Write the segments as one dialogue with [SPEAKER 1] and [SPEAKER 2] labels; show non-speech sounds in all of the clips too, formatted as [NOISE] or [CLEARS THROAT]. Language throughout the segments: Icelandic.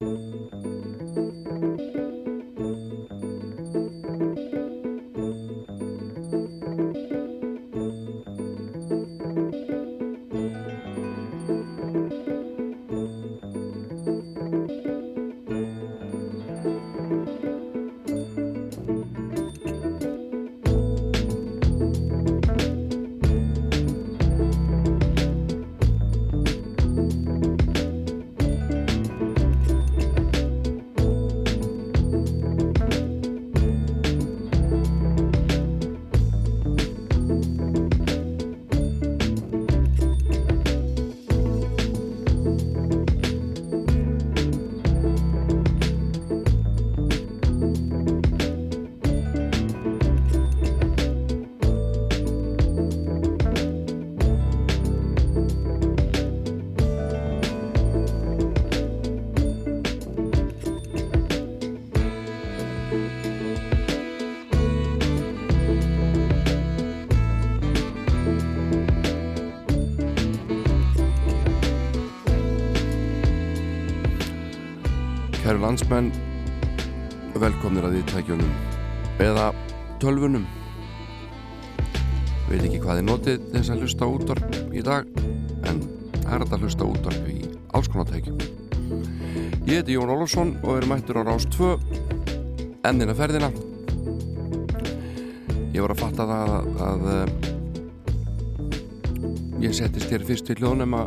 [SPEAKER 1] Kæru landsmenn, velkomnir að því tækjunum eða tölvunum. Veit ekki hvað þið notið þess að hlusta útvarp í dag, en það er að hlusta útvarp í alls konar tækjum. Ég heiti Jón Ólafsson og er mættur á Rás 2, endina ferðina. Ég var að fatta það að, að, að ég settist hér fyrst til hljóðnema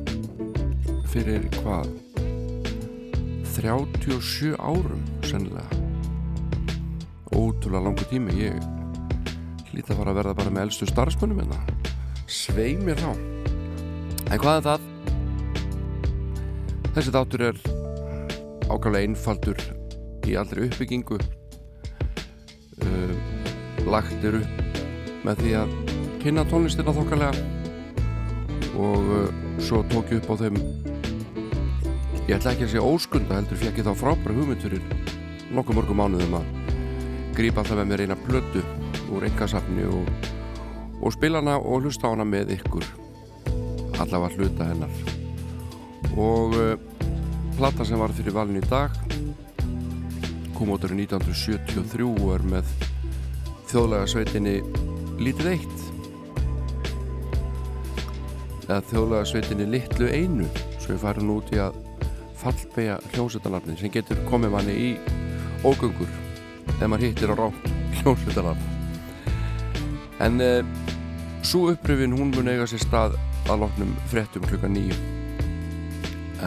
[SPEAKER 1] fyrir hvað? 37 árum sennilega. Ótrúlega langu tími. Ég hlýta að fara að verða bara með eldstu starfsmunum en það svei mér þá. En hvað er það? Þessi þáttur er ákvæmlega einfaldur í allri uppbyggingu. Uh, lagt er upp með því að kynna tónlistina þokkarlega og uh, svo tók ég upp á þeim Ég ætla ekki að segja óskunda heldur fekk ég þá frábæra hugmynd fyrir nokkuð mörgum mánuðum að grípa alltaf með mér eina plötu úr engasafni og, og spila hana og hlusta á hana með ykkur allavega hluta hennar. Og uh, platta sem var fyrir valin í dag kom út árið 1973 og er með þjóðlega sveitinni Lítið eitt. Eða þjóðlega sveitinni Littlu einu svo ég fari nú út í að fallbegja hljómsveitarnafni sem getur komið manni í ógöngur þegar maður hittir á rátt hljómsveitarnafn en uh, svo uppröfin hún mun eiga sér stað að loknum frettum klukka nýju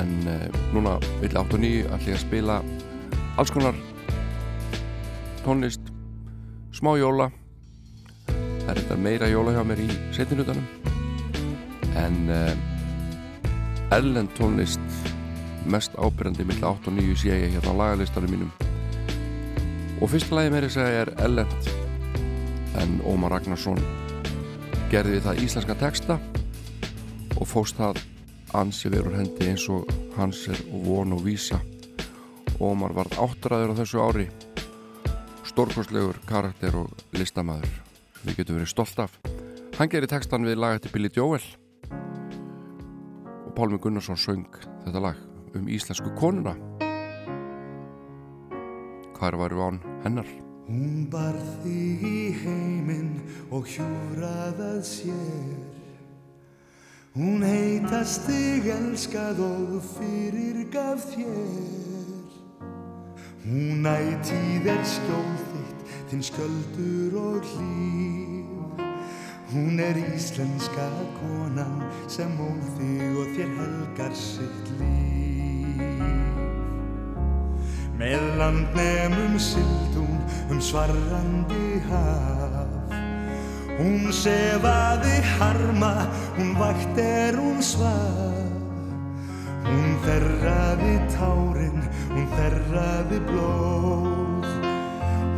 [SPEAKER 1] en uh, núna vill 8 og 9 allir að spila alls konar tónlist smá jóla. Það er þetta meira jóla hjá mér í setninutanum en uh, erlend tónlist mest ábyrjandi mill 8 og 9 sé ég hérna á lagalistanum mínum. Og fyrsta lagi með þess að er Ellend en Ómar Ragnarsson gerði við það íslenska texta og fóst það ansi verur hendi eins og hans er von og vísa. Ómar var áttræður á þessu ári stórkostlegur karakter og listamæður sem við getum verið stolt af. Hann gerir textan við lag eftir Billy Joel og Pálmi Gunnarsson söng þetta lag um íslensku konuna. Hvar varu án hennar?
[SPEAKER 2] Hún bar þig í heiminn og hjúraðað sér. Hún heitast þig elskað og fyrir gaf þér. Hún ætið er skjól þitt, þinn sköldur og hlýf Hún er íslenska konan sem ól þig og þér helgar sitt líf Með landnemum sild hún um svarrandi haf. Hún sefaði harma, hún vakt er hún svaf Hún þerraði tárin, hún þerraði blóð.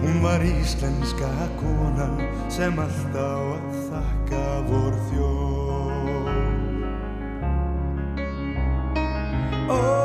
[SPEAKER 2] Hún var íslenska konan sem alltaf að þakka vor þjóð. Ó,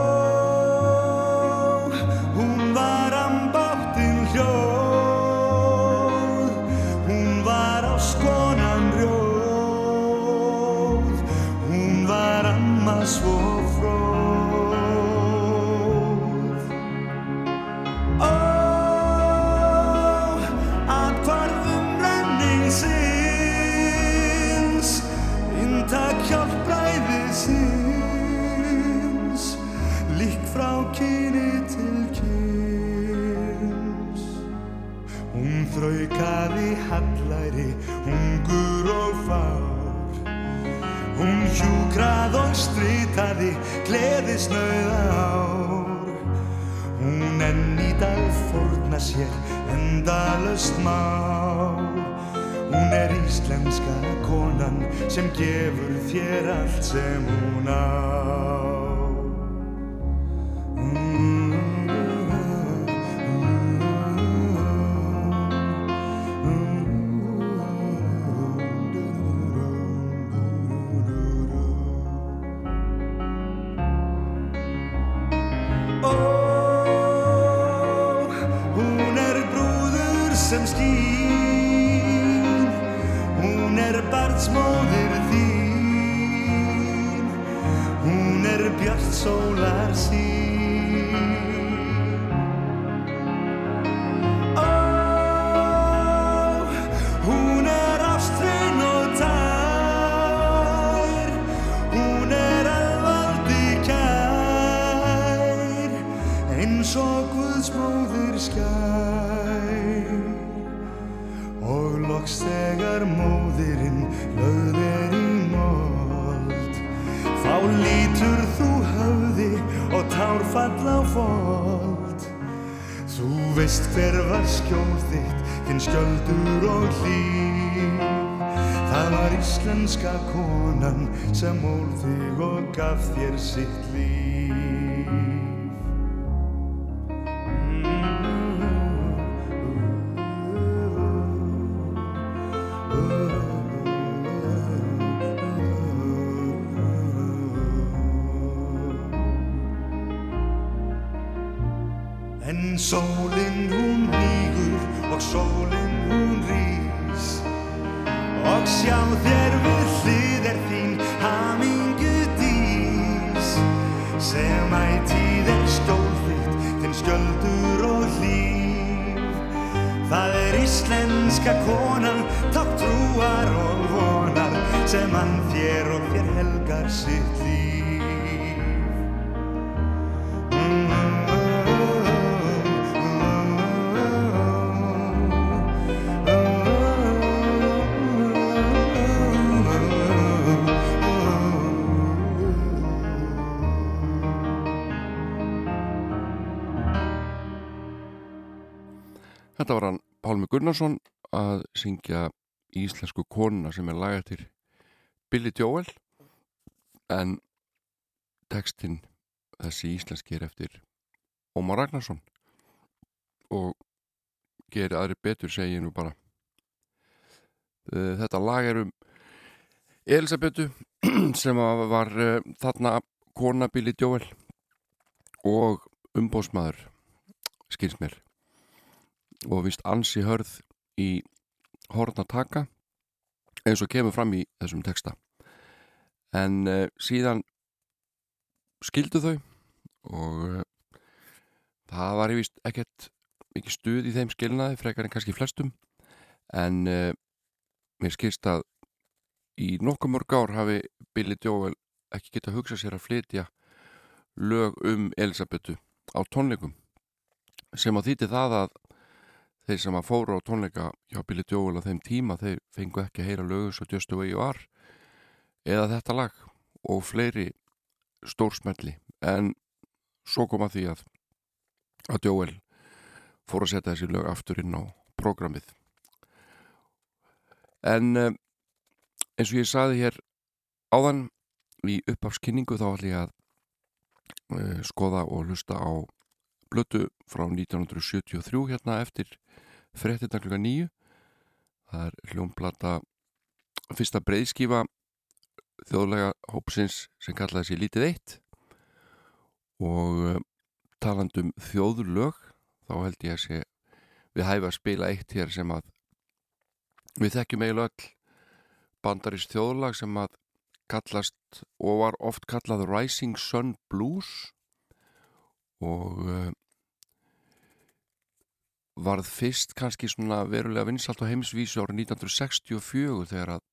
[SPEAKER 2] hjúkrað og strýtaði, gleðisnauð ár Hún enn í dag fórna sér, endalust má Hún er íslenska konan sem gefur þér allt sem hún á. Skær Og loks þegar móðirinn lögð er í mold Þá lítur þú höfði og tár fall á fold. Þú veist hver var skjól þitt, þinn skjöldur og hlýf Það var íslenska konan sem mól þig og gaf þér sitt líf
[SPEAKER 1] Gunnarsson að syngja íslensku konuna sem er lagað til Billy Joel. En textin þessi íslenski er eftir Ómar Ragnarsson. Og gerir aðri betur segi ég nú bara. Eh, Þetta lag er um Elisabetu [CLEARS THROAT] sem var uh, þarna kona Billy Joel og umbóðsmaður skils mér og vist ansi hörð í horna taka eins og kemur fram í þessum texta. En uh, síðan skildu þau og uh, það var ég vist ekkert mikið stuð í þeim skilnaði frekar en kannski flestum. En uh, mér skilst að í nokkuð mörg ár hafi Billy Joel ekki geta hugsað sér að flytja lög um Elisabetu á tónleikum sem að þýtti það að þeir sem að fóru á tónleika hjá Billy Joel á þeim tíma þeir fengu ekki að heyra lögu svo Just the way you are eða þetta lag og fleiri stórsmelli. En svo kom að því að að Joel fór að setja þessi lög aftur inn á prógramið. En um, eins og ég saði hér áðan í upphafskynningu þá ætlum ég að uh, skoða og hlusta á blötu frá 1973 hérna eftir fréttina klukka nýju það er hljómplata fyrsta breyðskífa þjóðlega hópsins sem kallaði sér Lítið eitt. Og uh, talandum þjóðlög þá held ég að sé við hæfa að spila eitt hér sem að við þekkjum eiginlega öll bandarist þjóðlag sem að kallast og var oft kallað Rising Sun Blues og uh, varð fyrst kannski svona verulega vinsalt á heimsvísu árið 1964 þegar að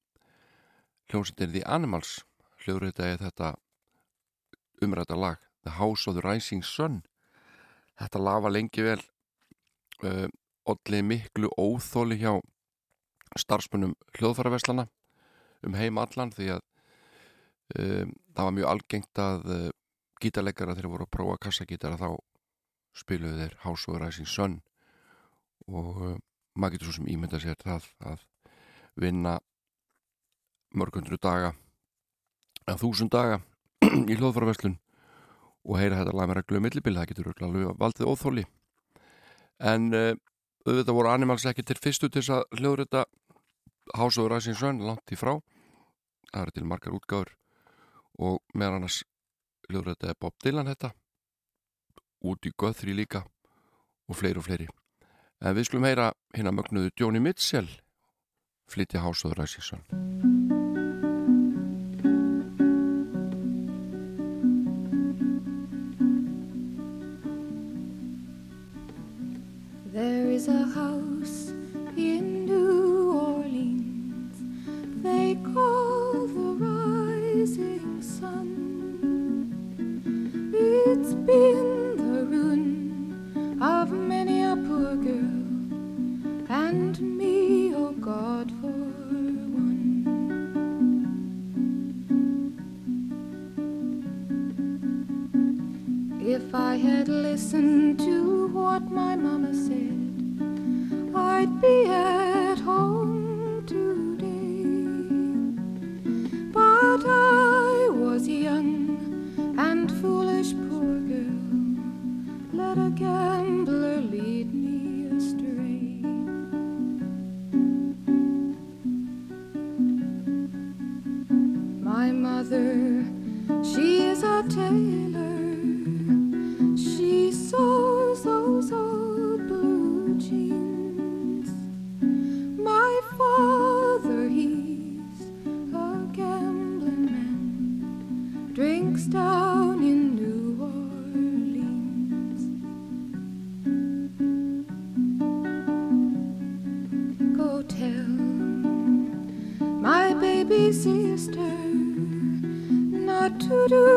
[SPEAKER 1] hljómsveitin The Animals hljóðritaði þetta umræta lag The House of the Rising Sun. Þetta lafa lengi vel uh, allir miklu óþóli hjá starfsmunum hljóðfæraverslana um heim allan því að um, það var mjög algengt að uh, gítarleikara þegar voru að prófa kassagítara þá spiluðu þeir House of Rising Sun og uh, maður getur svo sem ímynda sér það að vinna mörgundru daga að þúsund daga [CLEARS THROAT] í hljóðfæraverslun og heyra þetta lag með reglu millibili, það getur alveg valdið óþóli en uh, auðvitað voru Animals ekki til fyrstu til þess að hljóðrita House of Rising Sun langt í frá. Það eru til margar útgáður og meðan annars hljóðrita er Bob Dylan þetta út í Guthrie líka og fleiri og fleiri. En við skulum heyra hérna mögnuðu Joni Mitchell flytja House of Rising
[SPEAKER 3] been the ruin of many a poor girl and me, oh God, for one. If I had listened to what my mama said. I'd be at home today. But I was young and foolish. A gambler lead me astray. My mother, she is a tailor. She sews to do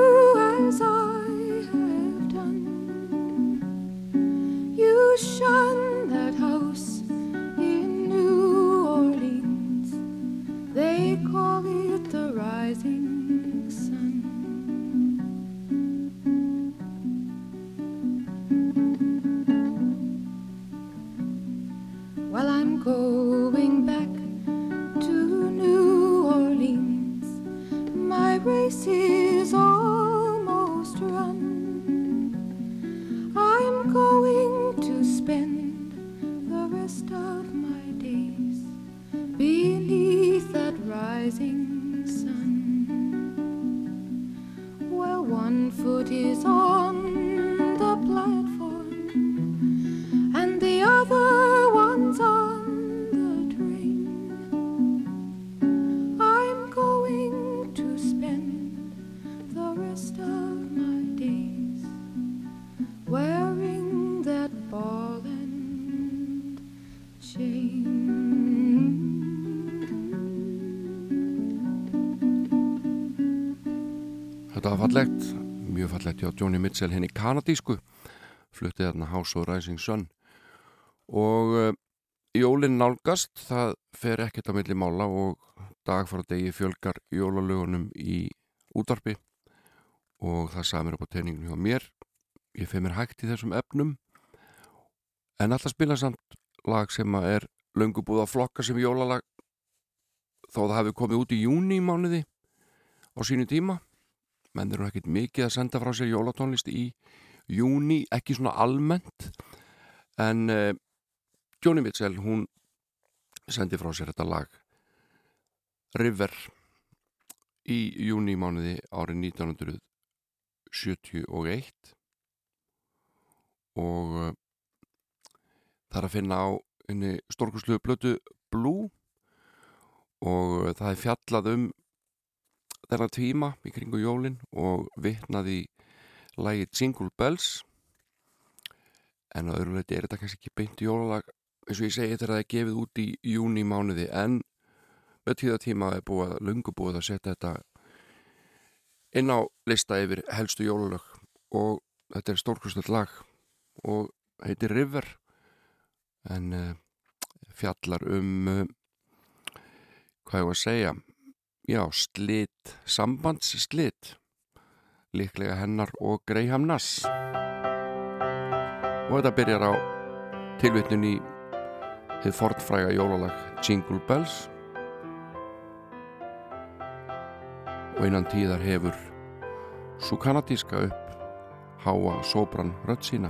[SPEAKER 1] Mitchell henni kanadísku. Fluttið þarna House of Rising Sun. Og uh, jólinn nálgast, það fer ekkert á milli mála og dag frá degi fjölgar jólalögunum í útarpi og það samir upp á teiningum hjá mér. Ég feð mér hægt í þessum efnum. En alltaf spila samt lag sem að er löngu búið að flokka sem jólalag þó það hefði komið út í júni mánuði á sínu tíma menn eru ekkert mikið að senda frá sér jólatónlist í júni, ekki svona almennt en uh, Joni Mitchell, hún sendi frá sér þetta lag River í júni mánuði árið 1971 og uh, það er að finna á einni stórkursluðu blötu Blue. Og uh, það er fjallað um þennan tíma í kringu jólin og vittnaði lagið Jingle Bells. En á öðru leiti er þetta kannski ekki beint jólalag eins og ég segi þegar það er gefið út í júni mánuði en með tíðatíma er búið, lungu búið að setja þetta inn á lista yfir helstu jólalög. Og þetta er stórkustall lag og heitir River. En uh, fjallar um uh, hvað ég var að segja já, slitt sambandsslitt líklega hennar og Graham Nass. Og þetta byrjar á tilvitnun í þið fornfræga jólalag Jingle Bells. Og innan tíðar hefur svo kanadíska upp háa sóbran rödd sína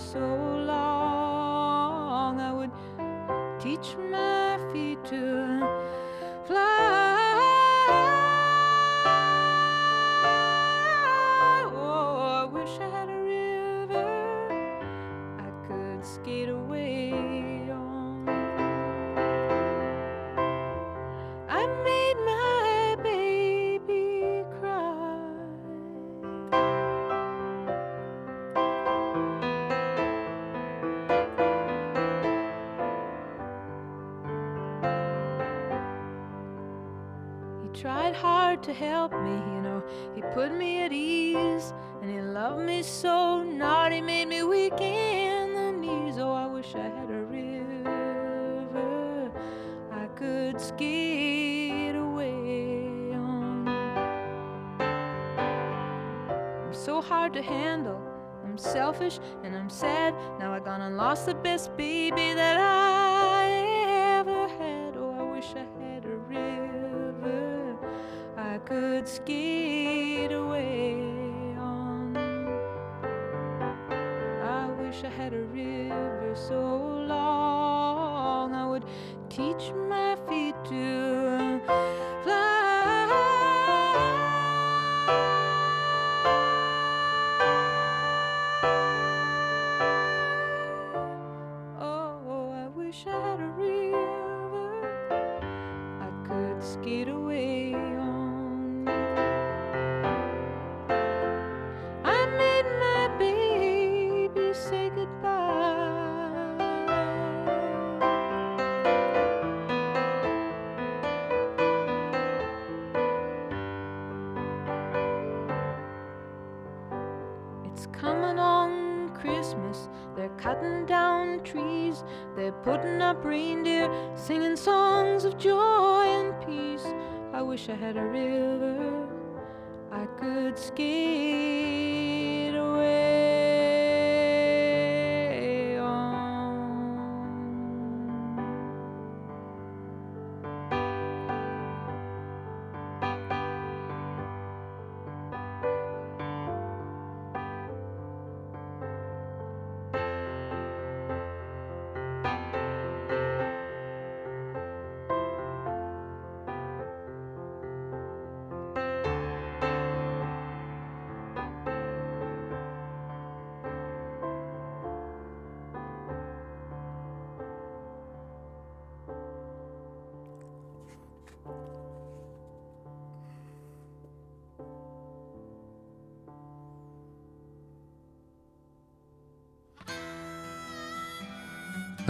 [SPEAKER 3] So long I would teach my feet to fly. To help me, you know. He put me at ease, and he loved me so. Naughty made me weak in the knees. Oh, I wish I had a river I could skate away on. I'm so hard to handle. I'm selfish and I'm sad. Now I gone and lost the best baby that Teach me.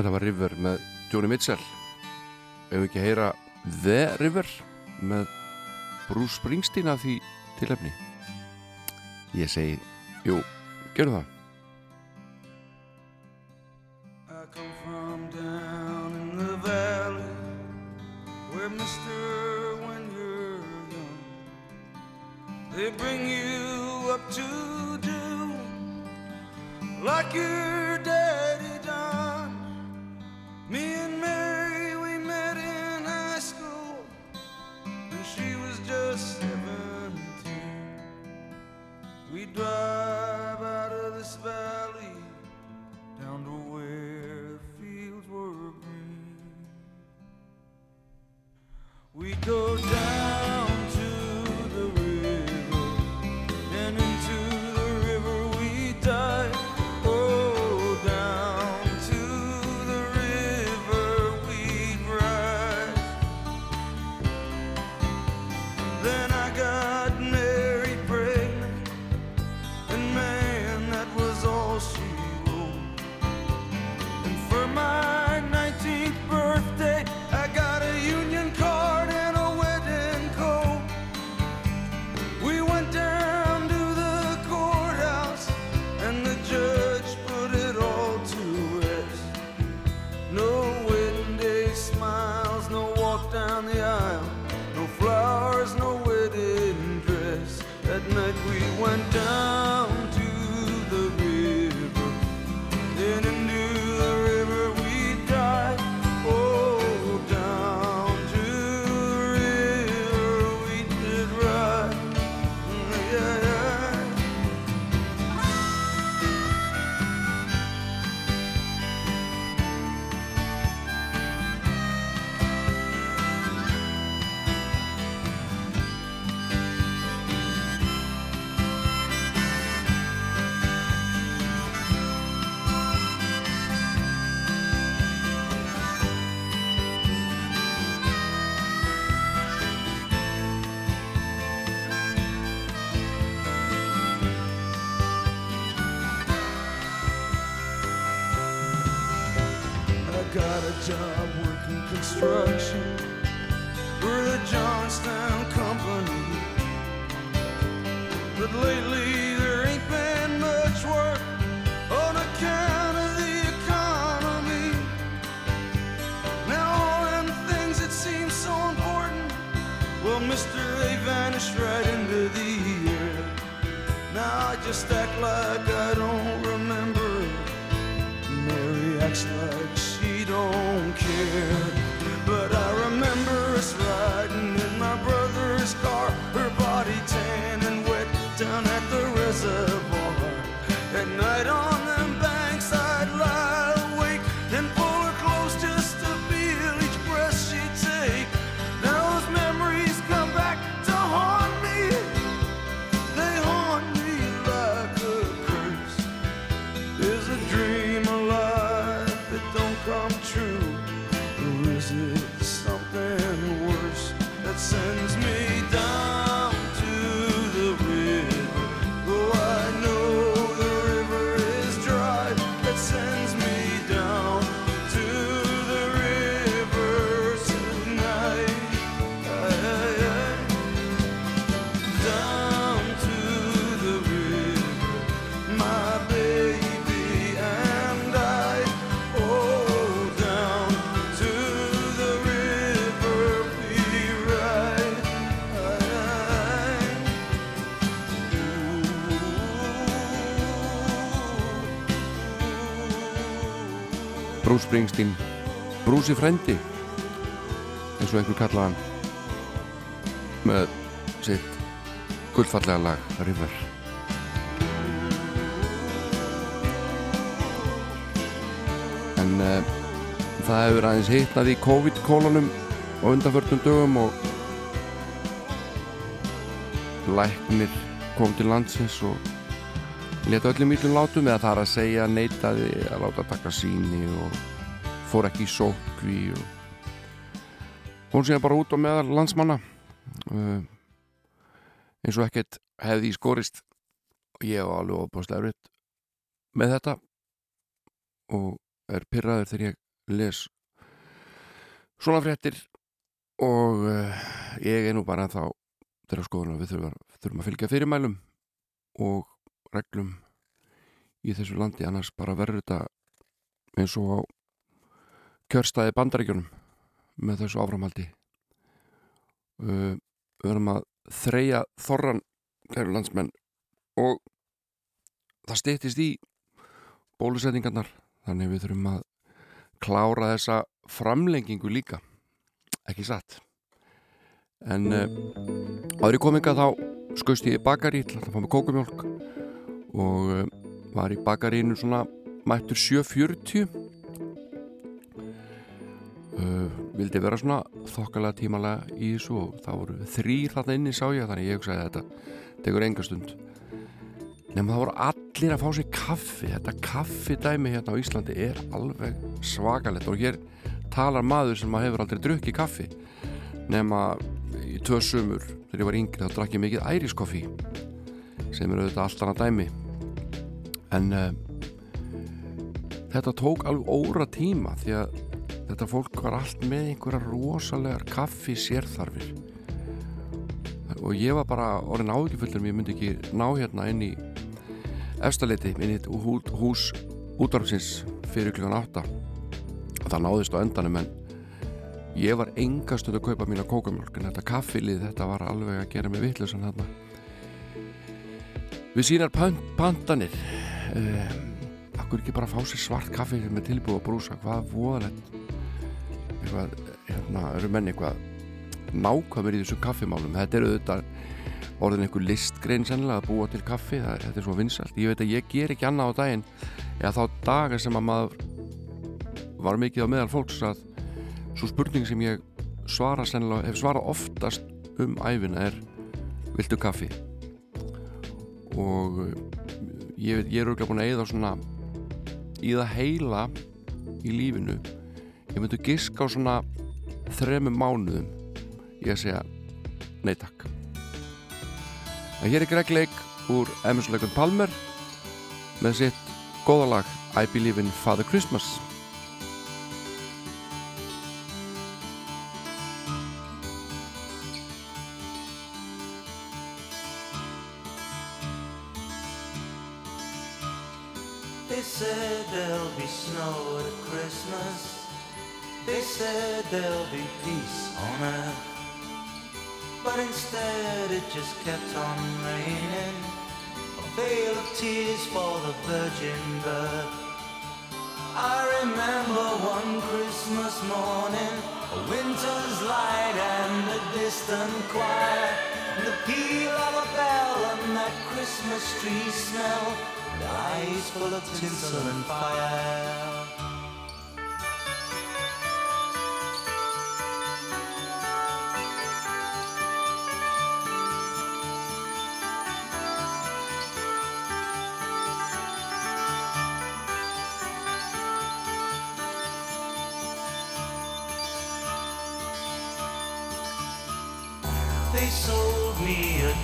[SPEAKER 1] Þetta var River með Joni Mitchell. Ef við ekki heyra The River með Bruce Springsteen af því tilefni? Ég segi, jú, gerum það Bruce frendi eins og einhver kallaði hann með sitt gullfallega lag River. En uh, það hefur aðeins hitnað í COVID-kólunum á undanförnum dögum og læknir kom til landsins og leta öllum ítlum látum eða það er að segja neitaði að láta taka síni og fór ekki í sókvi og hún séð bara út á meðal landsmanna. Uh, eins og ekkert hefði í skorist. Og ég var alveg opaslega erfitt með þetta og er pyrraður þegar ég les svona fréttir og uh, ég er nú bara þá þeirra skoðun að við þurfum, þurfum að fylgja fyrirmælum og reglum í þessu landi. Annars bara verður þetta eins og á kjörstaði bandaríkjunum með þessu áframhaldi uh, við verðum að þreja þorran kæru landsmenn og það stýttist í bólusetningarnar þannig við þurfum að klára þessa framlengingu líka. Ekki satt? En uh, í kominga þá skaust ég í bakari til að fá með kókumjólk og uh, var í bakarínu svona mættur 7.40 uh, vildi vera svona þokkalega tímalega í þessu og það voru þrýr þarna inni sá ég þannig ég hugsaði að þetta tekur enga stund. Nema það voru allir að fá sér kaffi. Þetta kaffidæmi hérna á Íslandi er alveg svakalett og hér talar maður sem hefur aldrei drukkið kaffi. Nema í tvö sumur þegar ég var yngri þá drakk ég mikið æriskoffi sem eru auðvitað allt annað dæmi. En uh, þetta tók alveg óra tíma því að þetta fólk var allt með einhverja rosalegar kaffi sérþarfir. Og ég var bara orðin áhugifullur um ég myndi ekki ná hérna inn í efstaleiti inn í hú, hús útvarfsins fyrir klukkan átta. Og það náðist á endanum en ég var engast að kaupa mína kókamjölk en þetta kaffilið þetta var alveg að gera mig vittlusan hann við sínar pandanir um, akkur ekki bara fá sér svart kaffi með tilbúið að brúsa, hvað voðalegt eitthvað, hérna eru menni eitthvað nákvæmur í þessu kaffimálum, þetta eru auðvitað orðin einhver listgrein sennilega að búa til kaffi, það, þetta er svo vinsalt ég veit að ég ger ekki annað á daginn eða þá dagar sem að maður var mikið á meðal fólks að svo spurning sem ég svara sennilega, hef svarað oftast um æfina er viltu kaffi? Og ég, ég er auðvitað búin að eða svona í það heila í lífinu ég myndi giska á svona þremu mánuðum. Ég að segja nei takk. En hér er Greg Lake úr Emerson Palmer með sitt góðalag I Believe in Father Christmas
[SPEAKER 4] it just kept on raining. A veil of tears for the virgin birth. I remember one Christmas morning, a winter's light and a distant choir. And the peal of a bell and that Christmas tree smell. And eyes full of tinsel and fire.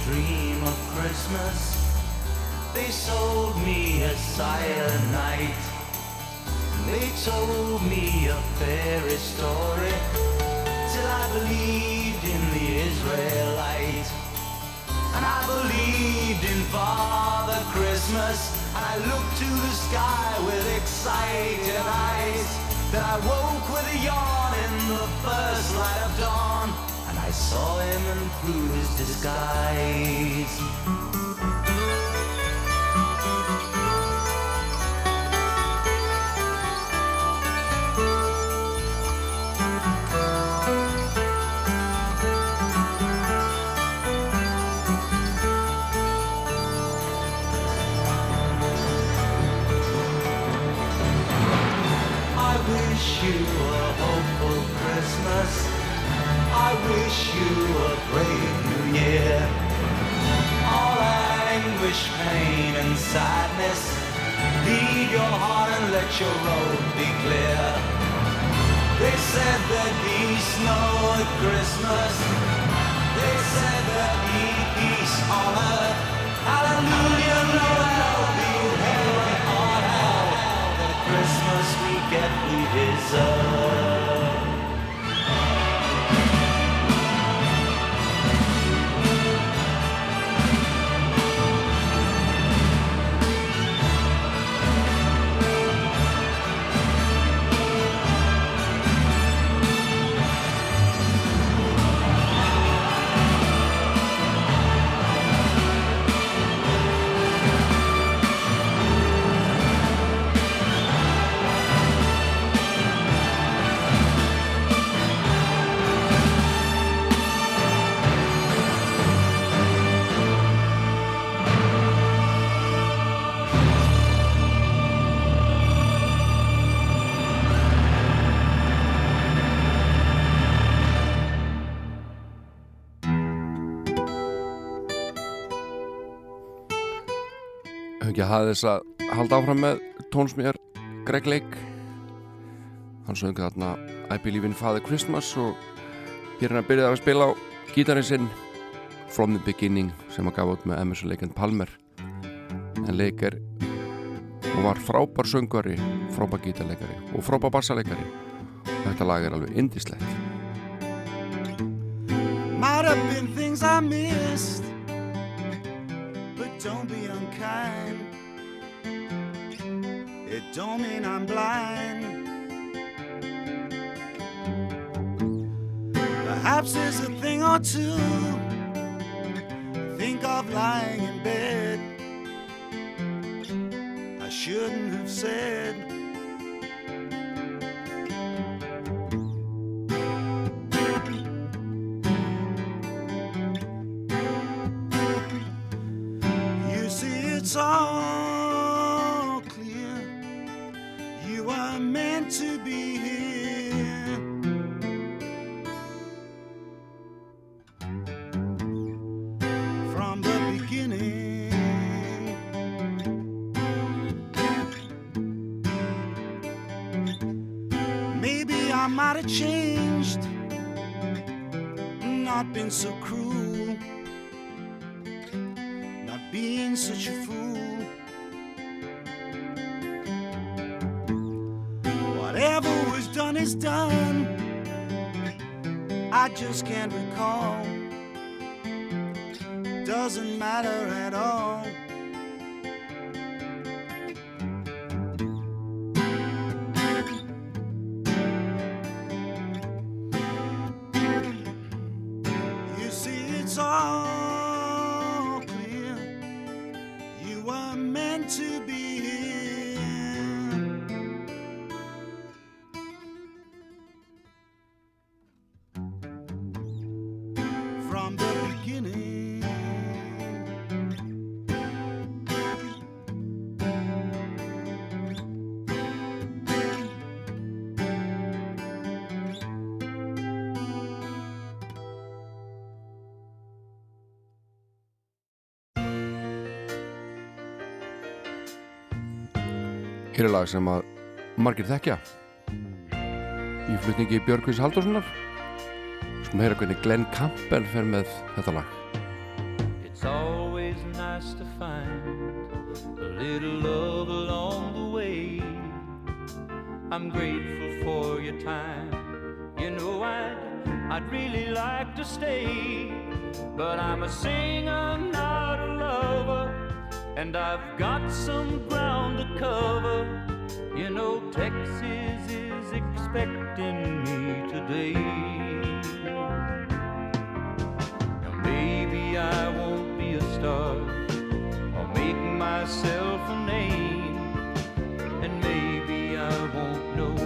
[SPEAKER 4] Dream of Christmas. They sold me a cyanide. They told me a fairy story till I believed in the Israelite. And I believed in Father Christmas. And I looked to the sky with excited eyes. Then I woke with a yawn in the first light of dawn. Saw him and through his disguise. I wish you a hopeful Christmas. I wish you a brave new year. All anguish, pain, and sadness, leave your heart and let your road be clear. They said there'd be snow at Christmas. They said there'd be peace on earth. Hallelujah, Noel, behold on hell. The Christmas we get we deserve.
[SPEAKER 1] Ekki að hafa þess að halda áfram með tónsmýjar Greg Lake. Hann söngi þarna I Believe in Father Christmas og hér er hann að byrja að spila á gítarinn sinn From the Beginning sem hann gaf út með Emerson Lake and Palmer. En Lake er og var frábær söngari frábær gítarleikari og frábær bassaleikari. Og þetta lag er alveg indislegt
[SPEAKER 2] Might have been things I missed But don't be unkind don't mean I'm blind. Perhaps there's a thing or two. Think of lying in bed. I shouldn't have said. You changed, not been so cruel, not being such a fool. Whatever was done is done. I just can't recall. Doesn't matter at all.
[SPEAKER 1] Hér er lag sem að margir þekkja í flutningi Björgvins Halldórssonar Skulum heyra hvernig Glenn Campbell fer með þetta lag
[SPEAKER 5] It's always nice to find a little love along the way. I'm grateful for your time. You know I'd I'd really like to stay, but I'm a singer, not a lover, and I've got some ground to cover. You know Texas is expecting me today. Now maybe I won't be a star or make myself a name, and maybe I won't know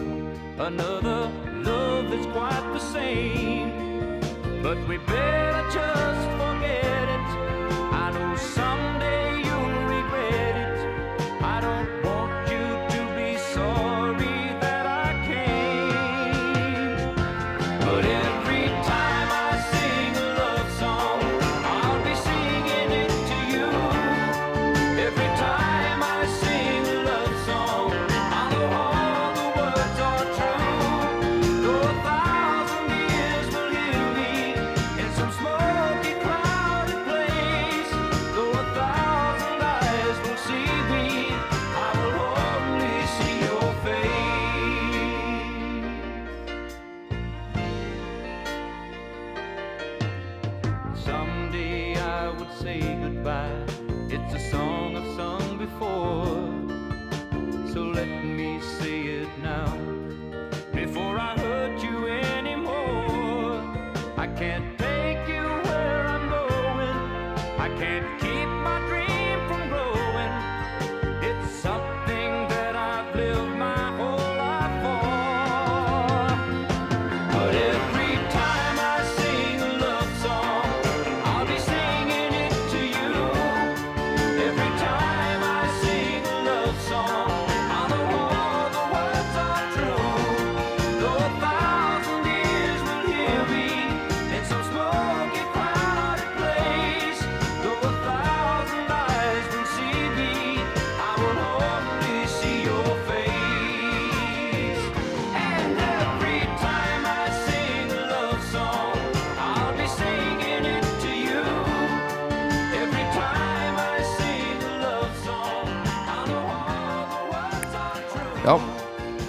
[SPEAKER 5] another love that's quite the same. But we better just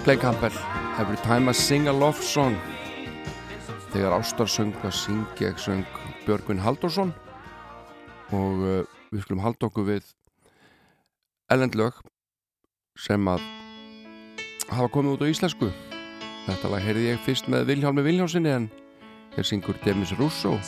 [SPEAKER 1] Blake Campbell Every time I sing a love song. Þegar ástarsöng að syngja ekki söng Björgvin Haldursson og uh, við skulum halda okkur við ellendlög sem að hafa komið út á íslensku. Þetta lag heyrði ég fyrst með Vilhjálmi Vilhjálsinni en
[SPEAKER 2] hér syngur Demis Russo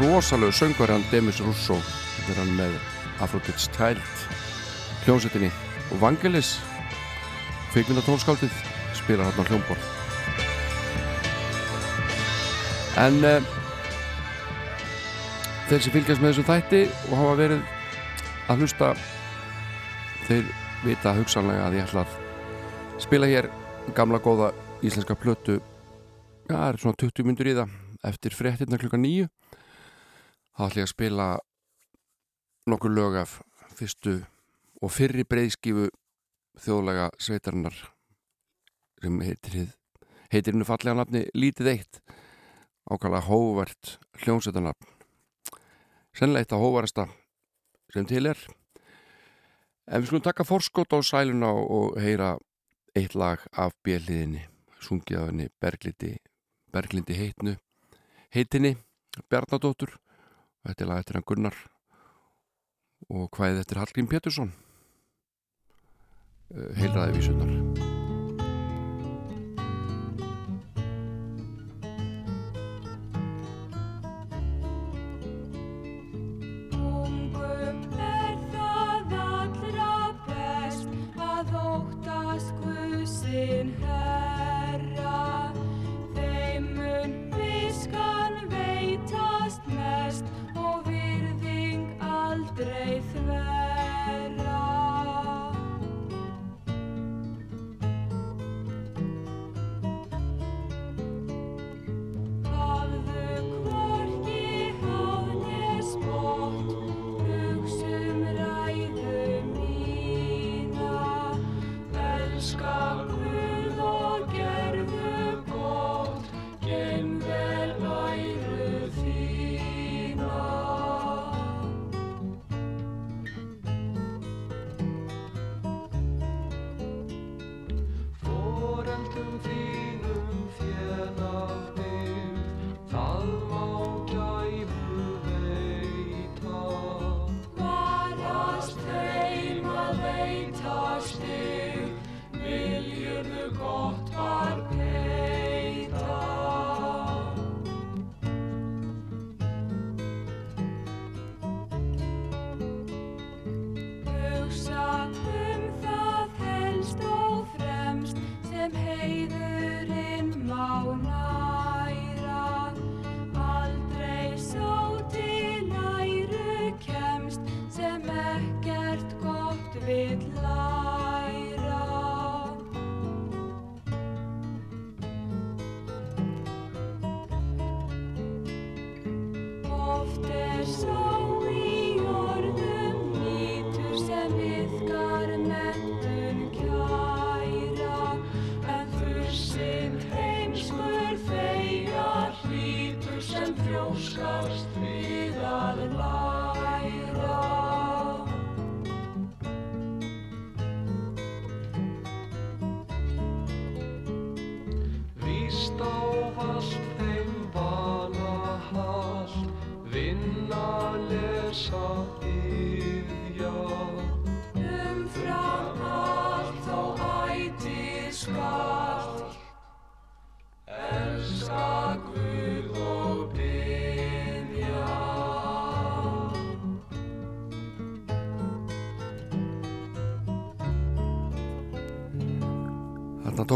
[SPEAKER 2] rosalög söngur hann Demis Russo. Þetta er hann með Afrodits Child hljómsettinni og Vangelis fyrkvinna tónskáldið spila hann á hljómbor en uh, þeir sem fylgjast með þessu þætti og hafa verið að hlusta þeir vita hugsanlega að ég ætla að spila hér gamla góða íslenska plötu. Já, það er svona 20 myndur í það eftir frettirna klukka nýju þá ætlum ég að spila nokkur lög af fyrstu og fyrri breyðskifu þjóðlega sveitarinnar sem heitir
[SPEAKER 3] heitir hennu fallega nafni Lítið Eitt ákala hóvert hljómsveitarnafn. Sennilega eitt af hóvarasta sem til er. En við skulum taka forskot á sæluna og heyra eitt lag af bjeliðinni sungið af henni Berglindi Berglindi heitnu heitinni Bjarnadóttur þetta er lag eftir hann Gunnar og hvaðið eftir Hallgrím Pétursson. Heilraði vísunar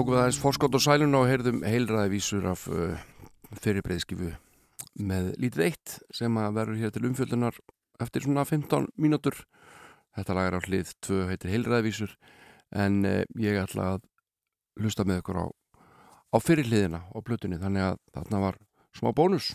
[SPEAKER 3] tókum við aðeins forskot og sæluna og heyrðum heilraði vísur af uh, fyrirbreiðskifu með lítið eitt sem að verður hér til umfjöldunar eftir svona 15 mínútur. Þetta lag er á hlið 2 heitir heilraði vísur en uh, ég ætla að hlusta með ykkur á, á fyrirliðina og plötunni þannig að þarna var smá bónus.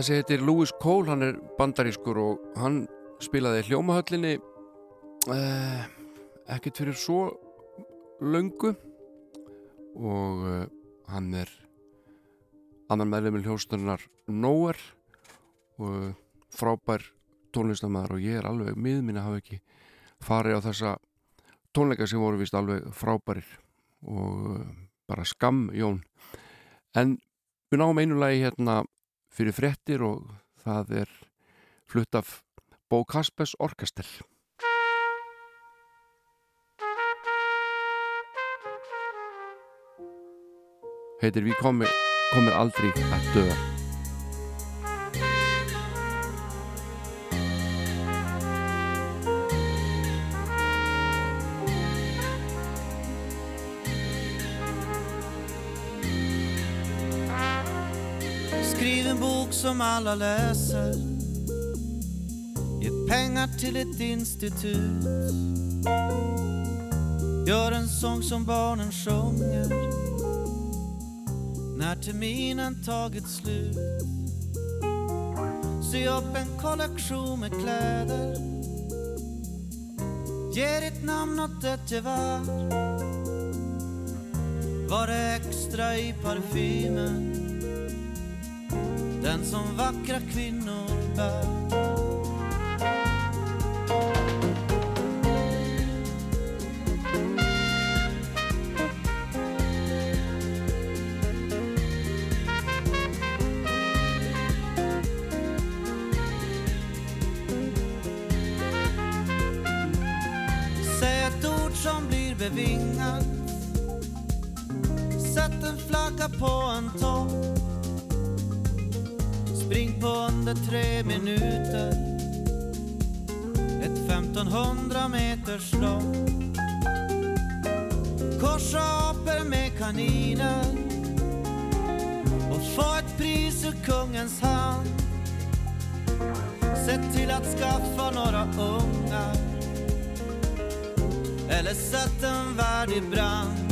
[SPEAKER 1] Þessi heitir Louis Cole, hann er bandarískur og hann spilaði hljómahöllinni eh, ekkert fyrir svo löngu. Og eh, hann er annan meðlumil hljóstunnar Nowhere og frábær tónlistamæður og ég er alveg miðminn að hafa ekki farið á þessa tónleika sem voru vist alveg frábærir og eh, bara skam Jón. En við náum einu lagi hérna fyrir fréttir og það er flutt af Bó Kaspers Orkestel. Heitir Við komir aldrei að döða
[SPEAKER 2] bok som alla läser. Ge pengar till ett institut. Gör en sång som barnen sjunger. När terminen tagit slut. Sy upp en kollektion med kläder. Ge ditt namn åt ett gevär. Var det extra i parfymen? Den som vackra kvinnor bär. Kungens hand. Sett till att skaffa några ungar. Eller sett en värld i brand.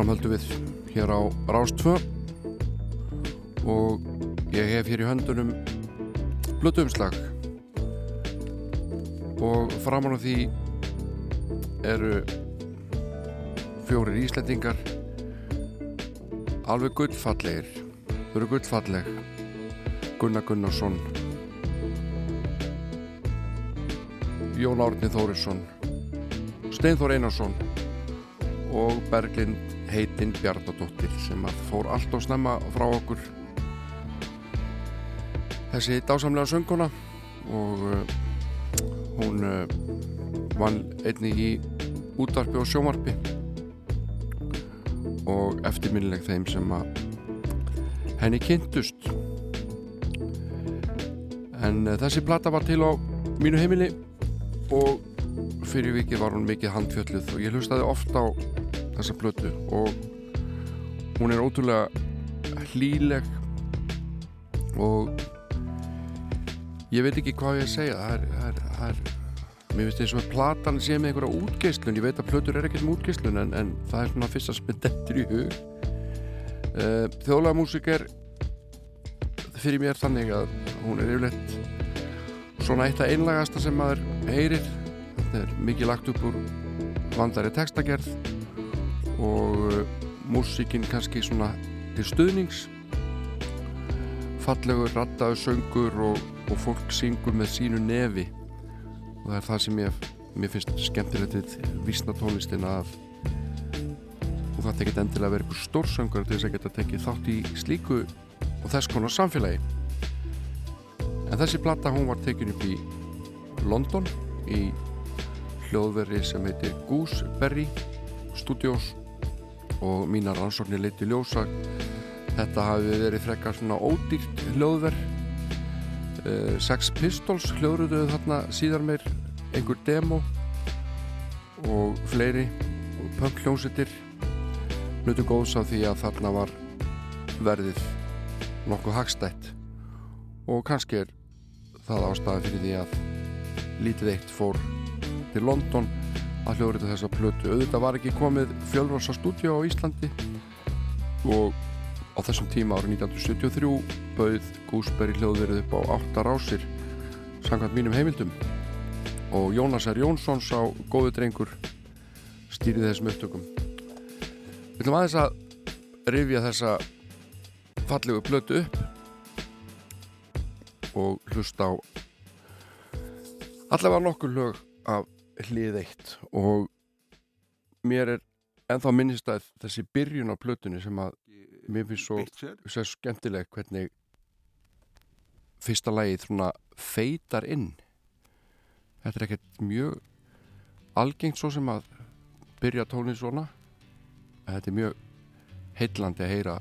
[SPEAKER 1] Áframhöldu við hér á Rástvö og ég hef hér í höndunum blötuumslag og framan á því eru fjórir Íslendingar alveg gullfallegir. Þau eru gullfalleg. Gunnar Gunnarsson Jón Árni Þórisson Steinþór Einarsson og Berglind heitinn Bjarnadóttir sem að fór allt og snemma frá okkur. Þessi dásamlega sönguna og uh, hún uh, vann einnig í útvarpi og sjómarpi og eftirminnileg þeim sem að henni kynntust. En uh, þessi plata var til á mínu heimili og fyrir vikið var hún mikið handfjölluð og ég hlustaði ofta á þessa plötu og hún er ótrúlega hlýleg og ég veit ekki hvað ég að segja. Það er, það er, það er mér finnst og að platan sé með einhverja útgeislun. Ég veit að plötur er ekkert með útgeislun en, en það er svona fyrsta sem er dettur í hug. Uh, þjóðlega músik er fyrir mér þannig að hún er yfirleitt svona eitt af einlagasta sem maður heyrir. Þetta er mikið lagt upp úr vandari textagerð og uh, músíkin kannski svona til stuðnings. Fallegur, rattaður söngur og, og fólk syngur með sínu nefi. Og það er það sem ég, mér finnst skemmtilegt við vísna tónlistin að og það tekit endilega að vera einhver stórsöngur til þess að geta tekið þátt í slíku og þess konar samfélagi. En þessi platta hún var tekin upp í London í hljóðveri sem heitir Gooseberry Studios og mínar rannsóknir leiti ljósa þetta hafi verið frekar svona ódýrt hljóðver uh, Sex Pistols hljóðruðu þarna síðar meir einhver demo og fleiri punk hljómsittir nutum góðs á því að þarna var verðið nokkuð hagstætt. Og kannski er það ástæði fyrir því að lítið eitt fór til London að hljóðrita þessa plötu. Auðvitað var ekki komið fjölvarsa stúdíu á Íslandi og á þessum tíma árið 1973 bauð Gúsberg hljóðverið upp á 8 rásir samkvæmt mínum heimildum. Og Jónas R. Jónsson sá góðu drengur stýrið þessum upptökum. Við ætlum aðeins að rifja þessa fallegu plötu upp og hlusta á allavega nokkur lög af hlið eitt og mér er ennþá minnist að þessi byrjun á plötunni sem að mér finnst svo, svo skemmtileg hvernig fyrsta lagið svona feitar inn. Þetta er ekkert mjög algengt svo sem að byrja tónin svona en þetta er mjög heillandi að heyra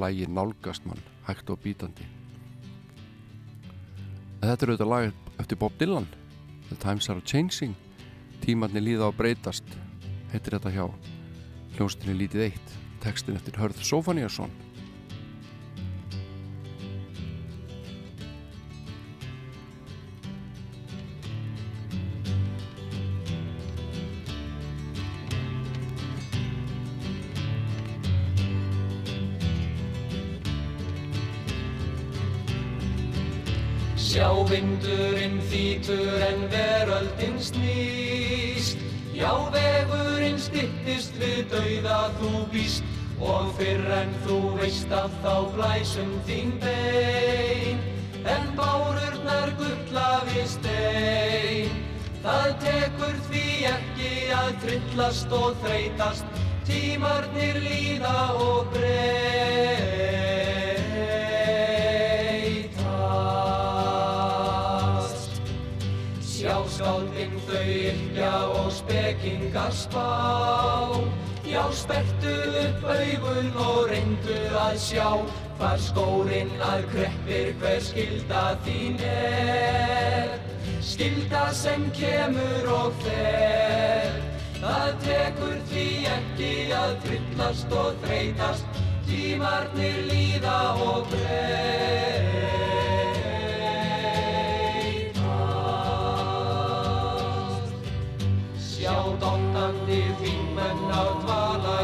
[SPEAKER 1] lagið nálgast mann hægt og bítandi. En þetta er auðvitað lagið eftir Bob Dylan The Times Are Changing. Tímarnir líða á breytast. Heitir þetta hjá hljónstinni lítið eitt. Tekstin eftir Hörð Sofaniasson
[SPEAKER 5] Sjá vindurinn þýtur snýst. Já vegurinn styttist við dauða þú býst Og fyrr en þú veist að þá blæsum þín bein. En bárurnar gulla við stein. Það tekur því ekki að trillast og þreytast. Tímarnir líða og spekingar spá. Já, spertu upp augun og reyndu að sjá Hvar skórin að kreppir hver skilda þín er. Skilda sem kemur og fer. Það tekur því ekki að trillast og þreytast. Tímarnir líða og breytast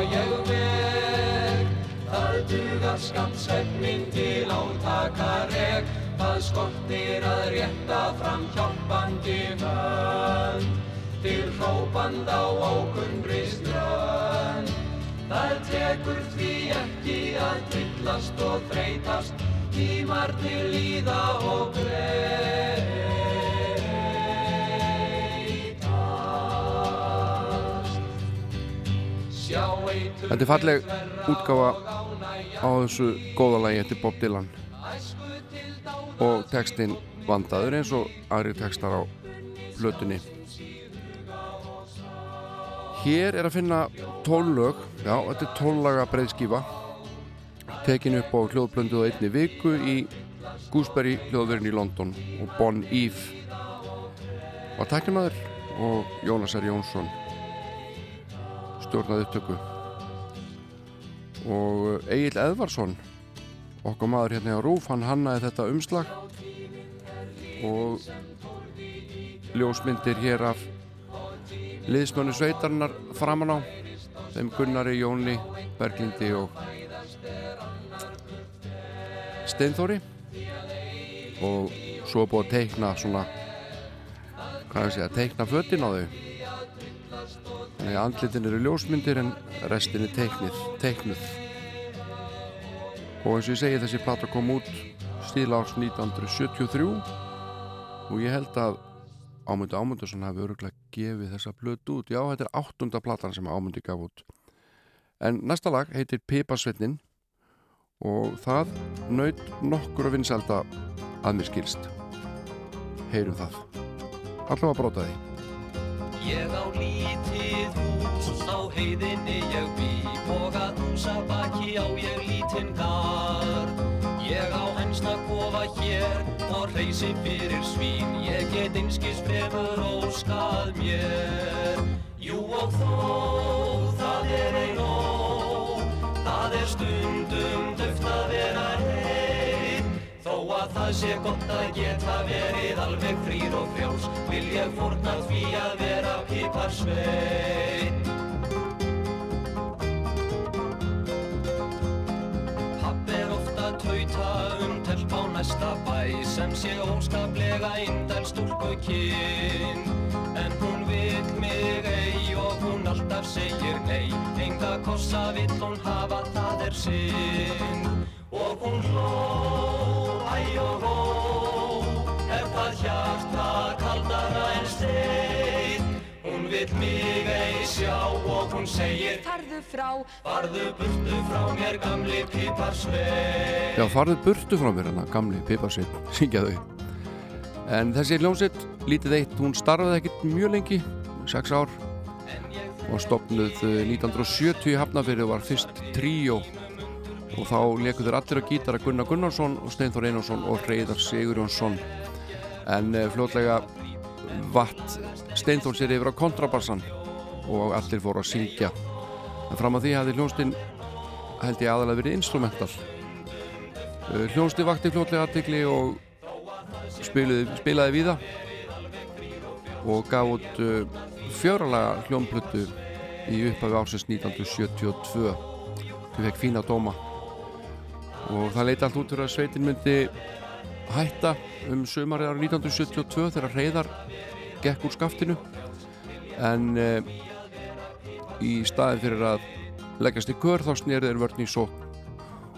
[SPEAKER 5] ég veg Það dugar skamt svefnin til átakareg. Það skortir að rétta fram hjálpandi hönd. Til hrópand á ókunnri strönd. Það tekur því ekki að trillast og þreytast. Tímarnir líða og breytast
[SPEAKER 1] Þetta er falleg útgáfa á þessu góða lagi eftir Bob Dylan. Og textin vandaður eins og aðri textar á plötunni. Hér er að finna tólög já, þetta er tóllaga breyðskífa tekin upp á hljóðblöndu á einni viku í Gooseberry hljóðverðin í London og Bon Eve var tæknimaður og Jónas R. Jónsson stjórnaði upptöku og Egil Edvarsson okkar maður hérna á Rúf hann hannaði þetta umslag. Og ljósmyndir hér af liðsmönnu sveitarnar framan á þeim Gunnari, Jóni, Berglindi og Steinþóri. Og svo búið að teikna svona hvað er að segja, teikna fötin á þau Þannig að andlitin eru ljósmyndir en restin er teiknið, teiknuð. Og eins og ég segi þessi plata kom út stíla árs 1973 og ég held að Ámundi Ámundarsson hafi öruglega gefið þessa blötu út. Já, þetta er áttunda platan sem Ámundi gaf út. En næsta lag heitir Pipasveitnin og það naut nokkur að vinselda að mér skilst. Heyrum það. Allavega brótaði.
[SPEAKER 5] Ég á lítið hús á heiðinni ég bý og að húsa baki á ég lítinn gar. Ég á hensna kofa hér og reysi fyrir svín, ég get einskis fremur óskað mér. Jú og þó, það er ein ó, það er stundum það sé gott að geta verið alveg frýr og frjáls, vil ég fórna því að vera piparsveinn. Papp er ofta tauta um telp á næsta bæ sem sé óskaplega indæl stúlku kyn En hún vill mig ei og hún alltaf segir nei. Enga kossa vill hún hafa, það er sinn Og hún hló, æ og hó Er það hjarta kaldara en stein. Hún vill mig ei sjá og hún segir
[SPEAKER 3] Farðu frá,
[SPEAKER 5] Farðu burtu frá mér gamli piparsvein
[SPEAKER 1] Já, farðu burtu frá mér hana, gamli Piparsveit, [LAUGHS] syngja þau. En þessi hljómsveit, lítið eitt, hún starfaði ekkert mjög lengi, 6 ár, og stopnuð eh, 1970 í Hafnafyrir var fyrst tríó og þá lekuður allir á gítara Gunnar Gunnarsson og Steinþór Einarsson og Reyðar Sigurjónsson. En uh, fljótlega vatt Steinþór sér yfir á kontrabassan og allir fóru að syngja. En fram að því hafði hljónstinn held ég aðalega verið instrumental. Uh, hljónstinn vakti fljótlega aðtegli og spilaði, spilaði víða og gaf út uh, fjöralega hljónplötu í upphafi ársins 1972 þau fekk fína dóma og það leiti allt út fyrir að sveitin myndi hætta um sömarið ára 1972 þegar reyðar gekk úr skaftinu. En uh, í staðin fyrir að leggjast í kör þá snýrið er vörn í sók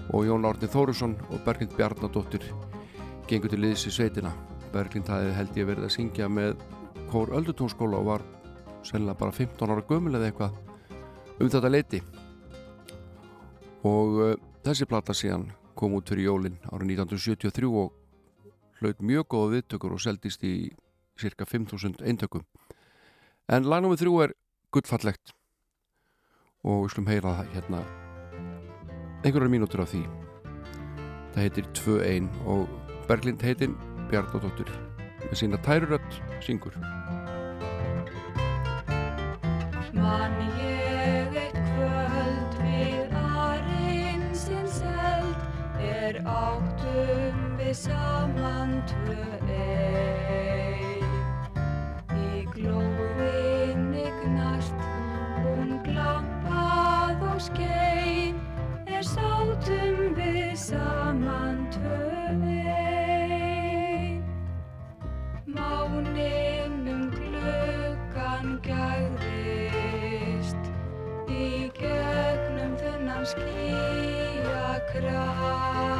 [SPEAKER 1] og Jón Árni Þórusson og Berglind Bjarnadóttir gengur til liðs í sveitina. Berglind hafði held ég verið að syngja með Kór Öldutónskóla og var sennilega bara 15 ára gömul eða eitthvað um þetta leiti og uh, þessi plata síðan kom út fyrir jólin árið 1973 og hlaut mjög góða viðtökur og seldist í cirka 5.000 eintökum. En lagnum við þrjú er gullfallegt. Og við slum heyra það hérna. Einhverjar mínútur af því. Það heitir 2-1 og Berglind heitin Bjarnadóttir með sína tærurött syngur.
[SPEAKER 3] Man ég við saman tvö ein. Í glóðinni gnast hún glampað og skein er sátum við saman tvö ein. Mánin um gluggan gæðist í gegnum þunnan skíakrans og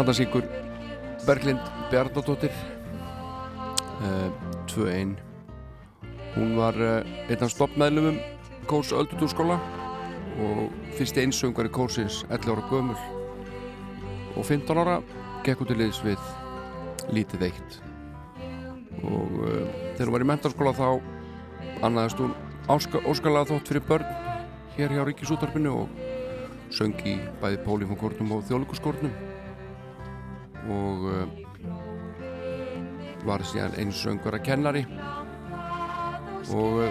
[SPEAKER 1] Hanna syngur Berglind Bjarnadóttir uh, 2-1 hún var uh, einn af stoppmeðlumum Kórs Öldutúrskóla og fyrsti einsöngar í Kórsins 11 ára gömul. Og 15 ára gekk út í liðs við lítið eitt. Og uh, þegar hún var í mentarskóla þá annaðist hún óskalega þótt fyrir börn hér hjá Ríkisútarpinu og söng í bæði pólífangórnum og þjóðluguskórnum og uh, var síðan eins söngur að kennari. Og uh,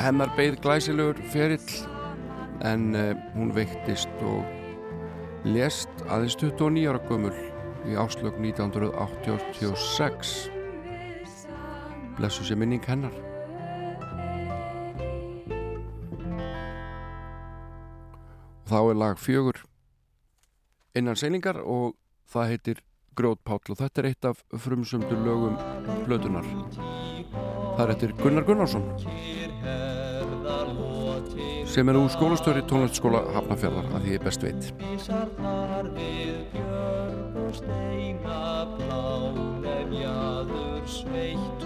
[SPEAKER 1] hennar beigð glæsilegur ferill en uh, hún veiktist og lést aðeins 29 ára gömul í áslög 1986 blessu sér minning hennar. Og þá er lag fjögur innan seiningar og það heitir Grjótpáll og þetta er eitt af frumsumdu lögum blötunar það er eittir Gunnar Gunnarsson sem er úr skólastöri tónlistaskóla Hafnarfjörðar að því ég best veit.
[SPEAKER 5] Ísarnar við björn og steina blá nefjaður sveittur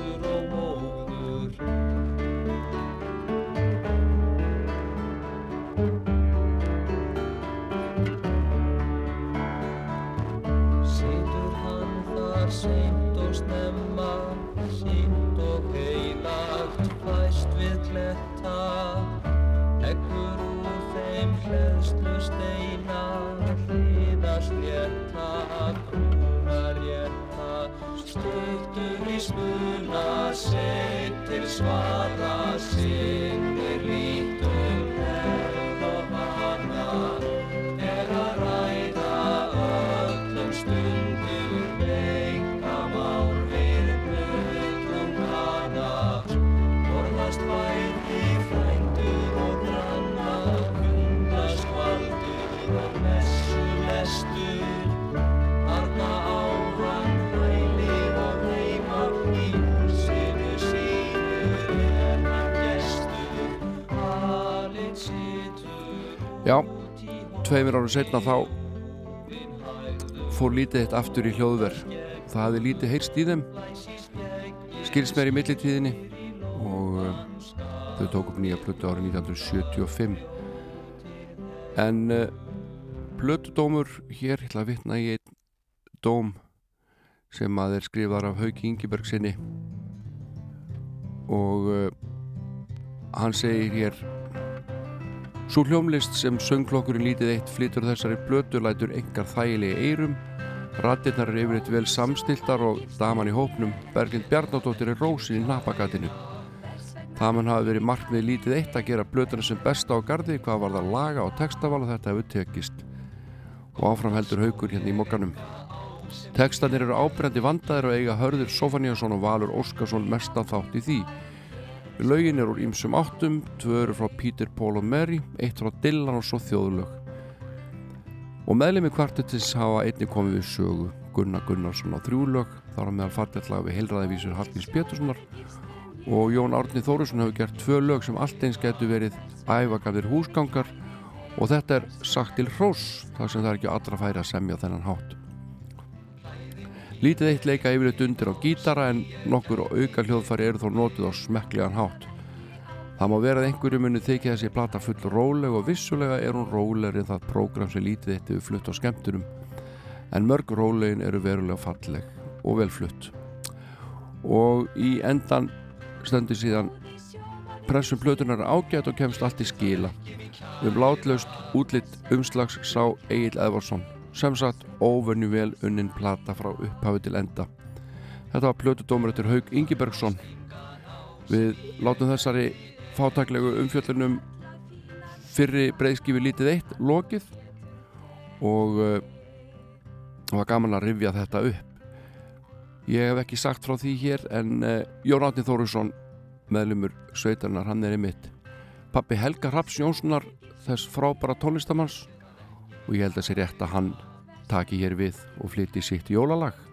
[SPEAKER 5] þeim hleðslu steina, hliðast rétta, brúnar rétta, styrtur í smuna, seitt til svara,
[SPEAKER 1] Já, tveimur ára setna þá fór lítið eitt aftur í hljóðver það hafði lítið heyrst í þeim skilst mér í millitíðinni og uh, þau tók upp nýja plötu árið 1975 en uh, plötudómur hér, ég ætla að vitna í einn dóm sem að er skrifar af Hauki Ingiberg sinni og uh, hann segir hér Svo hljómlist sem söngklokkurinn lítið eitt flytur þessari blötu lætur engar þægilegi eyrum. Rattirnar er yfirleitt vel samstiltar og daman í hópnum Berglind Bjarnadóttir er rósin í napagatinu Það mann hafi verið markmið lítið eitt að gera blötuna sem besta á gardi hvað var það laga og textaval og þetta hefur tekist. Og áfram heldur haugur hérna í mokkanum Textanir eru ábrendi vandaðir og eiga hörður Sofaníasson og Valur Óskarsson mestan þátt í því Laugin er úr ýmsum áttum, tvö eru frá Peter, Paul og Mary, eitt frá Dylan og svo þjóðlög. Og meðlemi kvartettis hafa einni komið við sögu Gunnar Gunnarsson á þrjúlög, þar á meðal falletlag við heilræðivísur Hallgís Péturssonar og Jón Árni Þórusson hefur gert tvö lög sem allt eins getur verið æfagafir húsgangar og þetta er sagt til hrós þar sem það er ekki allra færi að semja þennan hátt. Lítið eitt leika yfirleitt undir á gítara en nokkur auka hljóðfæri eru þó notið á smekklegan hátt. Það má vera að einhverju muni þykja þessi plata full róleg og vissulega er hún rólegri en það prógram sem lítið eitt hefur flutt á skemmtunum en mörg rólegin eru verulega falleg og vel flutt. Og í endan stendur síðan pressum plötunar ágætt og kemst allt í skila. Um látlaust útlitt umslags sá Egil Edvarsson sem sagt óvenju vel unnin plata frá upphafi til enda. Þetta var plötudómur eftir Haug Ingibergsson við látum þessari fátaklegu umfjöllunum fyrri breyðskifi lítið eitt lokið og uh, það var gaman að rifja þetta upp. Ég hef ekki sagt frá því hér en uh, Jón Átni Þórusson meðlumur sveitarnar, hann er einmitt. Pappi Helga Raps Jónssonar þess frábara tónlistamanns og ég held að sé rétt að hann taki hér við og flytti sitt jólalag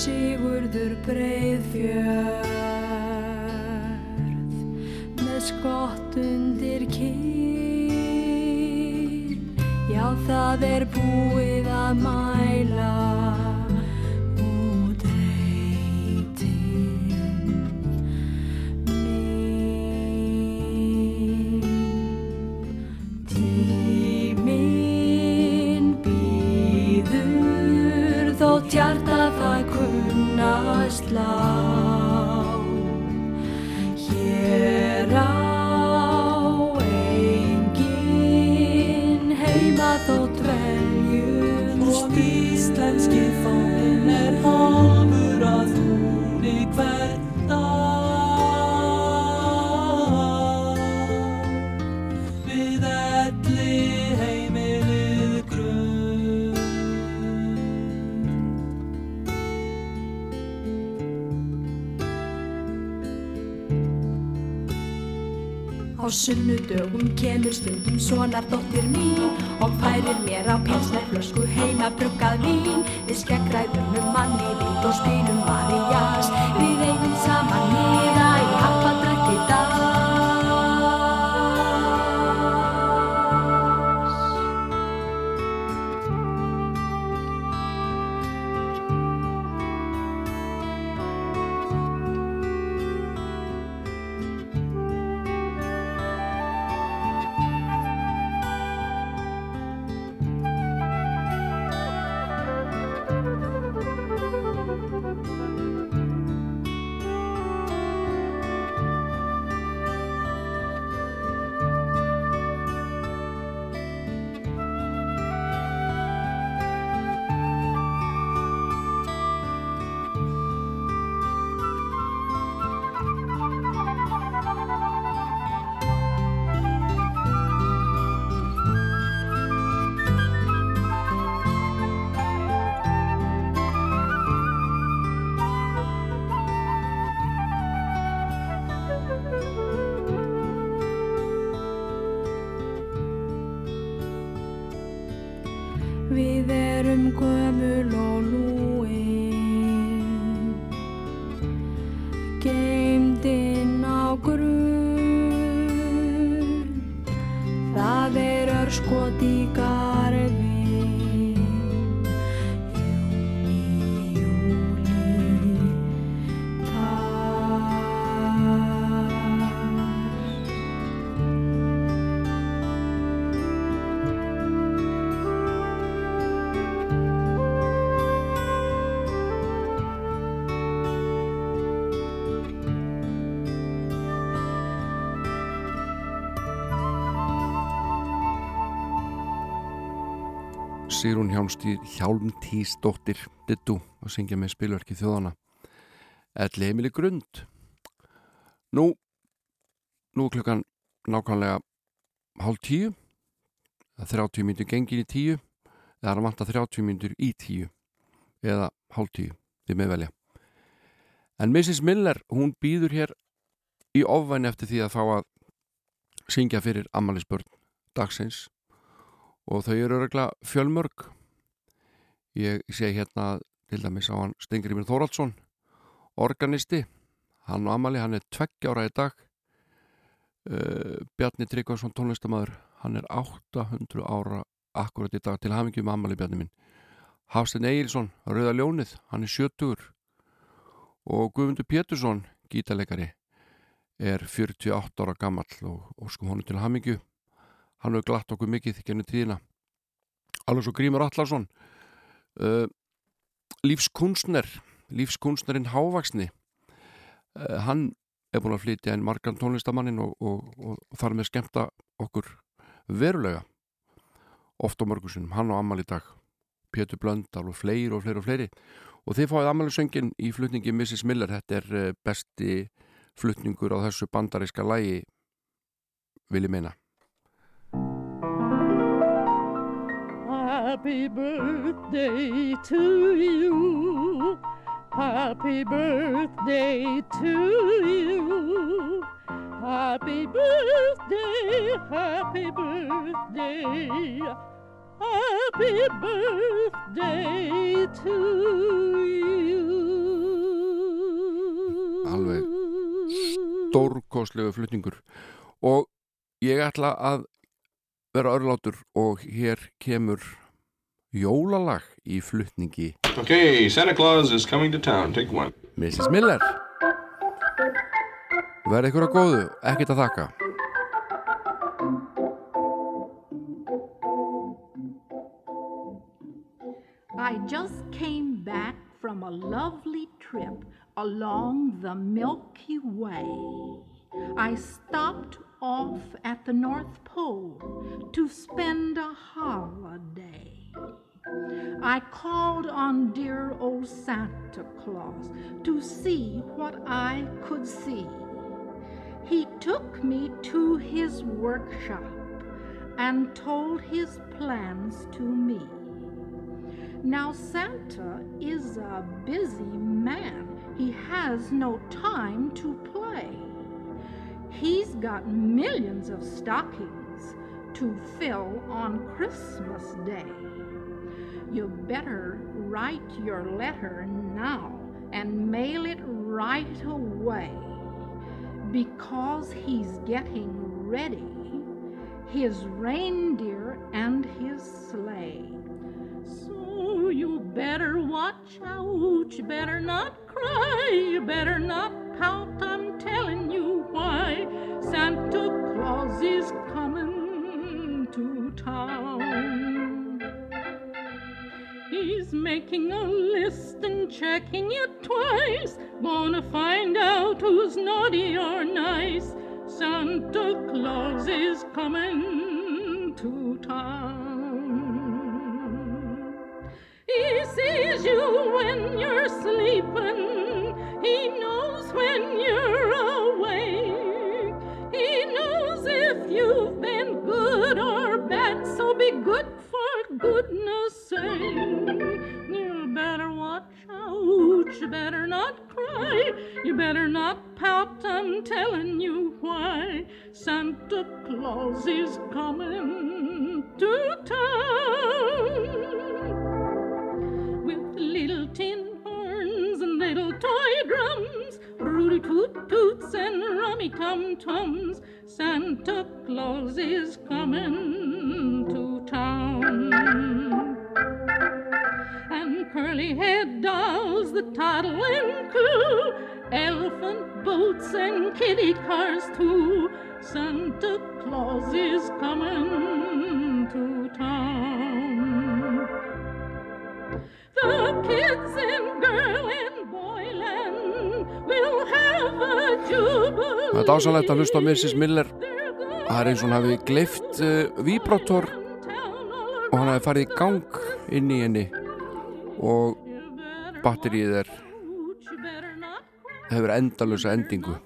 [SPEAKER 3] Sigurður breið fjörð með skott undir kyn Já það er búið notar todo erum gömul og
[SPEAKER 1] Sýrún Hjálmtísdóttir Dittu að syngja með spilverki þjóðana Elli Emili Grund. Nú nú er klukkan nákvæmlega hálf tíu það er 30 mínútur gengin í tíu eða er að vanta 30 mínútur í tíu eða hálf tíu þið með velja. En Mrs. Miller hún býður hér í ofvæni eftir því að fá að syngja fyrir ammælisbörn dagsins. Og þau eru öruglega fjölmörg ég sé hérna til dæmis á hann Stengrimur Þóraldsson organisti. Hann og Amali, hann er tveggjára í dag. Uh, Bjarni Tryggvarsson tónlistamæður hann er 800 ára akkurat í dag til hafingjum með Amali Bjarni minn. Hafstein Egilson, Rauða Ljónið hann er 70 og Guðmundur Pétursson, gítarleikari er 48 ára gammal og, og sko honum til hamingju. Hann hefur glatt okkur mikið gennum tíðina. Alveg svo Grímur Allarsson uh, lífskunstner lífskunstnerinn Hávaksni uh, hann er búin að flytja en margan tónlistamannin og, og, og, og þar með skemmta okkur verulega. Oft á mörgursunum, hann og Amal í dag. Pétur Blöndal og fleiri og fleiri og fleiri. Og þið fáið Amalisöngin í flutningi Mrs. Miller, þetta er uh, besti flutningur á þessu bandaríska lægi vil ég meina
[SPEAKER 6] Happy birthday to you.
[SPEAKER 7] Happy birthday to you. Happy birthday, happy birthday. Happy birthday to you.
[SPEAKER 1] alveg stórkostlegu flutningur og ég ætla að vera örlátur og hér kemur jólalag í flutningi
[SPEAKER 8] Okay, Santa Claus is coming to town. Take one.
[SPEAKER 1] Mrs. Miller verði ykkur að góðu, ekkert að þakka
[SPEAKER 6] I just came back from a lovely trip along the Milky Way. I stopped off at the North Pole to spend a holiday. I called on dear old Santa Claus to see what I could see. He took me to his workshop and told his plans to me. Now, Santa is a busy man. He has no time to play. He's got millions of stockings to fill on Christmas Day. You better write your letter now and mail it right away because he's getting ready his reindeer and his sleigh. So you better watch out, you better not cry, you better not pout, I'm telling you why. Santa Claus is coming to town. He's making a list and checking it twice, gonna find out who's naughty or nice. Santa Claus is coming to town. He sees you when you're sleeping. He knows when you're awake. He knows if you've been good or bad. So be good for goodness sake. You better watch out. You better not cry. You better not pout. I'm telling you why. Santa Claus is coming to town with little tin horns and little toy drums, Rudy toot toots and rummy tum tums. Santa Claus is coming to town. And curly head dolls that toddle and coo, elephant boats and kitty cars too. Santa Claus is coming to town. The kids in girl and boyland will have a jubilee.
[SPEAKER 1] Það er dásalegt að hlusta á Mrs. Miller Það er eins og hún hafi gleift uh, víbrator og hann hafi farið í gang inn í henni og batterið er hefur endalösa endingu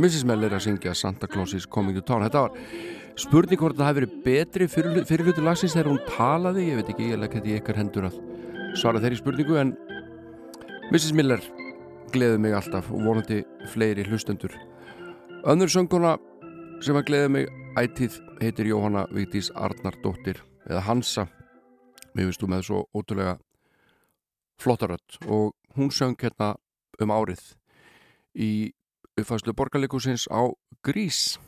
[SPEAKER 1] Mrs. Miller að syngja Santa Claus is coming to town Þetta var spurning hvort það hefði verið betri fyrir, fyrir hlutu lagsins þegar hún talaði ég veit ekki, ég legg þetta í ykkar hendur að svara þeirri spurningu en Mrs. Miller gleði mig alltaf og vonandi fleiri hlustendur önnur sönguna sem að gleði mig ætíð heitir Jóhanna Vigdís Arnardóttir eða Hansa. Finnst þú með svo ótrúlega flottarödd og hún söng hérna um árið í uppfæslu borgarleikusins á Grís.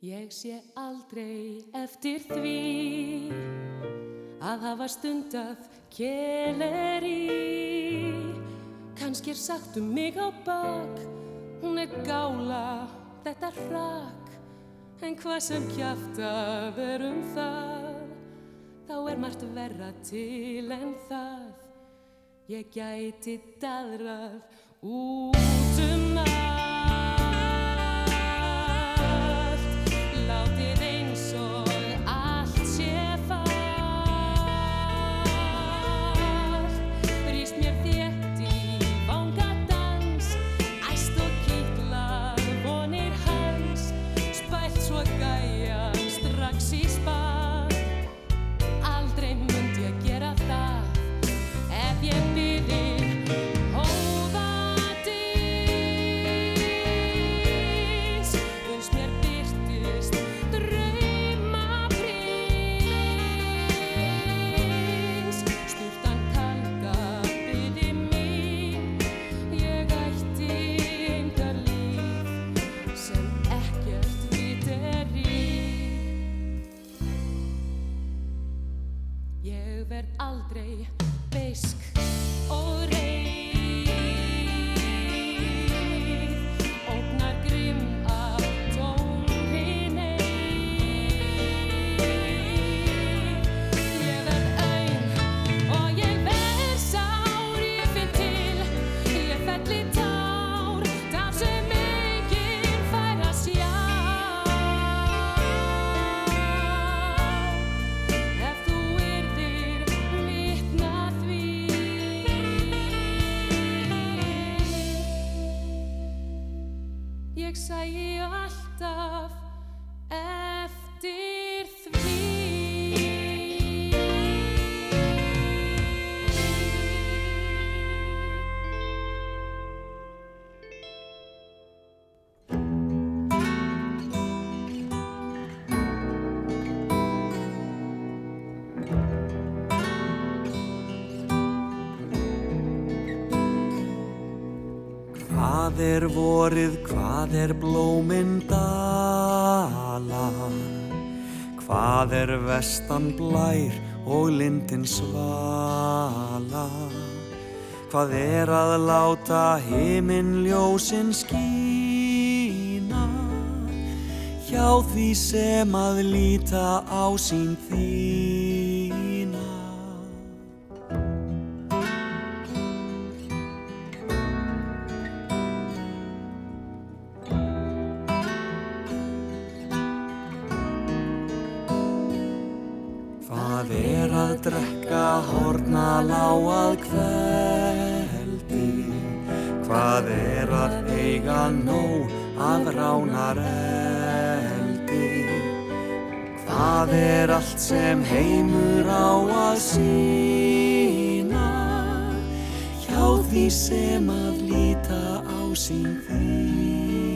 [SPEAKER 9] Ég sé aldrei eftir því að hafa stundað keleri. Kanski er sagt um mig á bak hún er gála, þetta hrak. En hvað sem kjafta verum það þá er margt verra til en það. Ég gæti daðrað út um allt aldrei Ég
[SPEAKER 2] Hvað er vorið, hvað er blóminn dala? Hvað er vestan blær og lindin svala? Hvað er að láta heiminn ljósin skína? Hjá því sem að líta á sín þína að drekka horna láað kveldi? Hvað er að eiga nóg af ránar eldi? Hvað er allt sem heimur á að sína? Hjá því sem að líta á sín þína.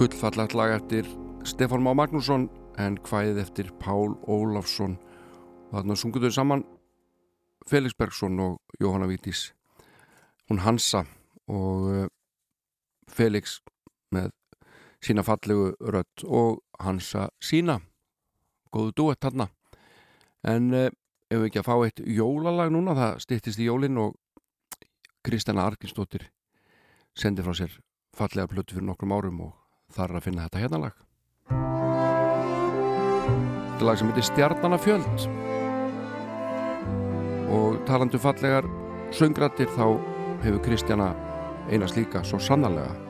[SPEAKER 1] Gullfallagt lag eftir Stefán Má Magnússon en hvæðið eftir Pál Ólafsson. Og þarna sunguðu þau saman Felix Bergson og Jóhanna Vítís hún Hansa og eh, Felix með sína fallegu rödd og Hansa sína. Góðu duett þarna. En eh, ef við ekki að fá eitt jólalag núna? Það styttist í jólin og Kristjana Arkinsdóttir sendi frá sér fallega plötu fyrir nokkrum árum og þar er að finna þetta hérna lag. Þetta lag sem heitir Stjarnana fjöld og talandu fallegar söngrættir þá hefur Kristjana eina slíka svo sannarlega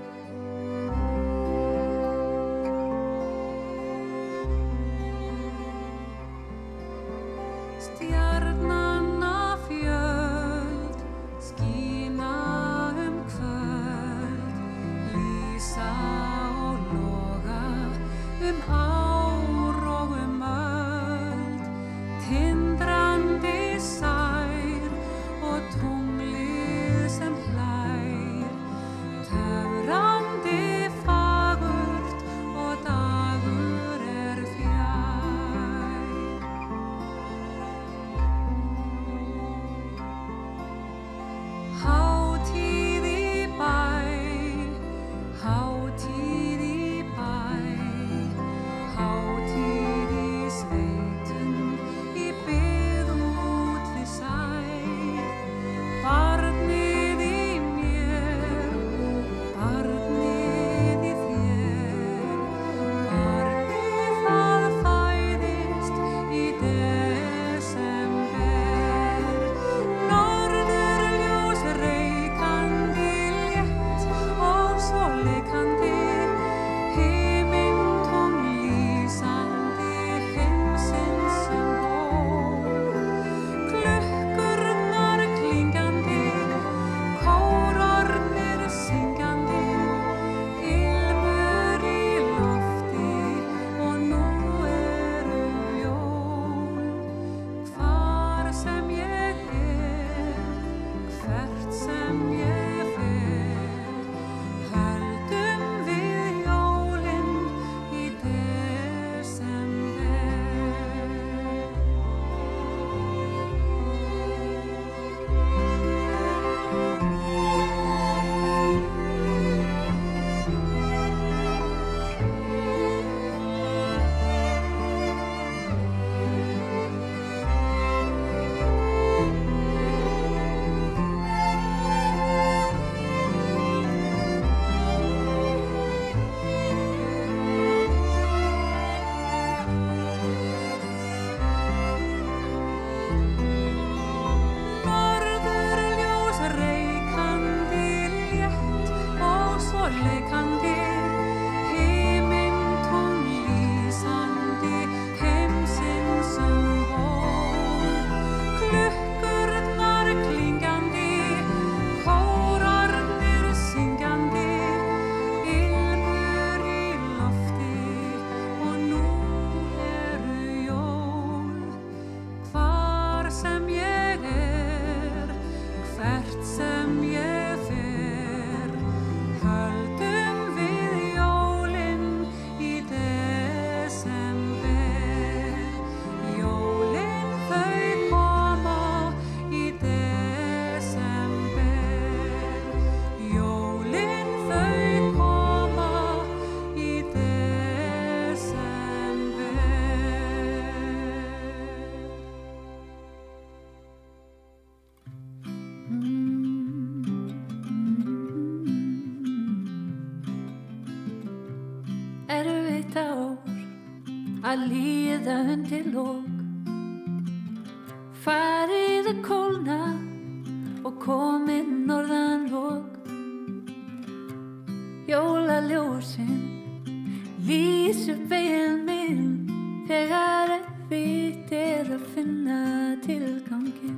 [SPEAKER 10] gangi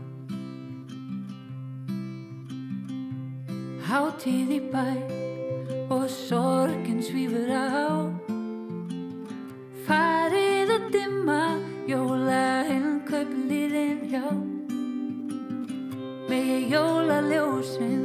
[SPEAKER 10] Hátíð í bæ og sorgin svífur á. Farið að dimma, jólaheln kaup liðin hjá. Megi jólaljósin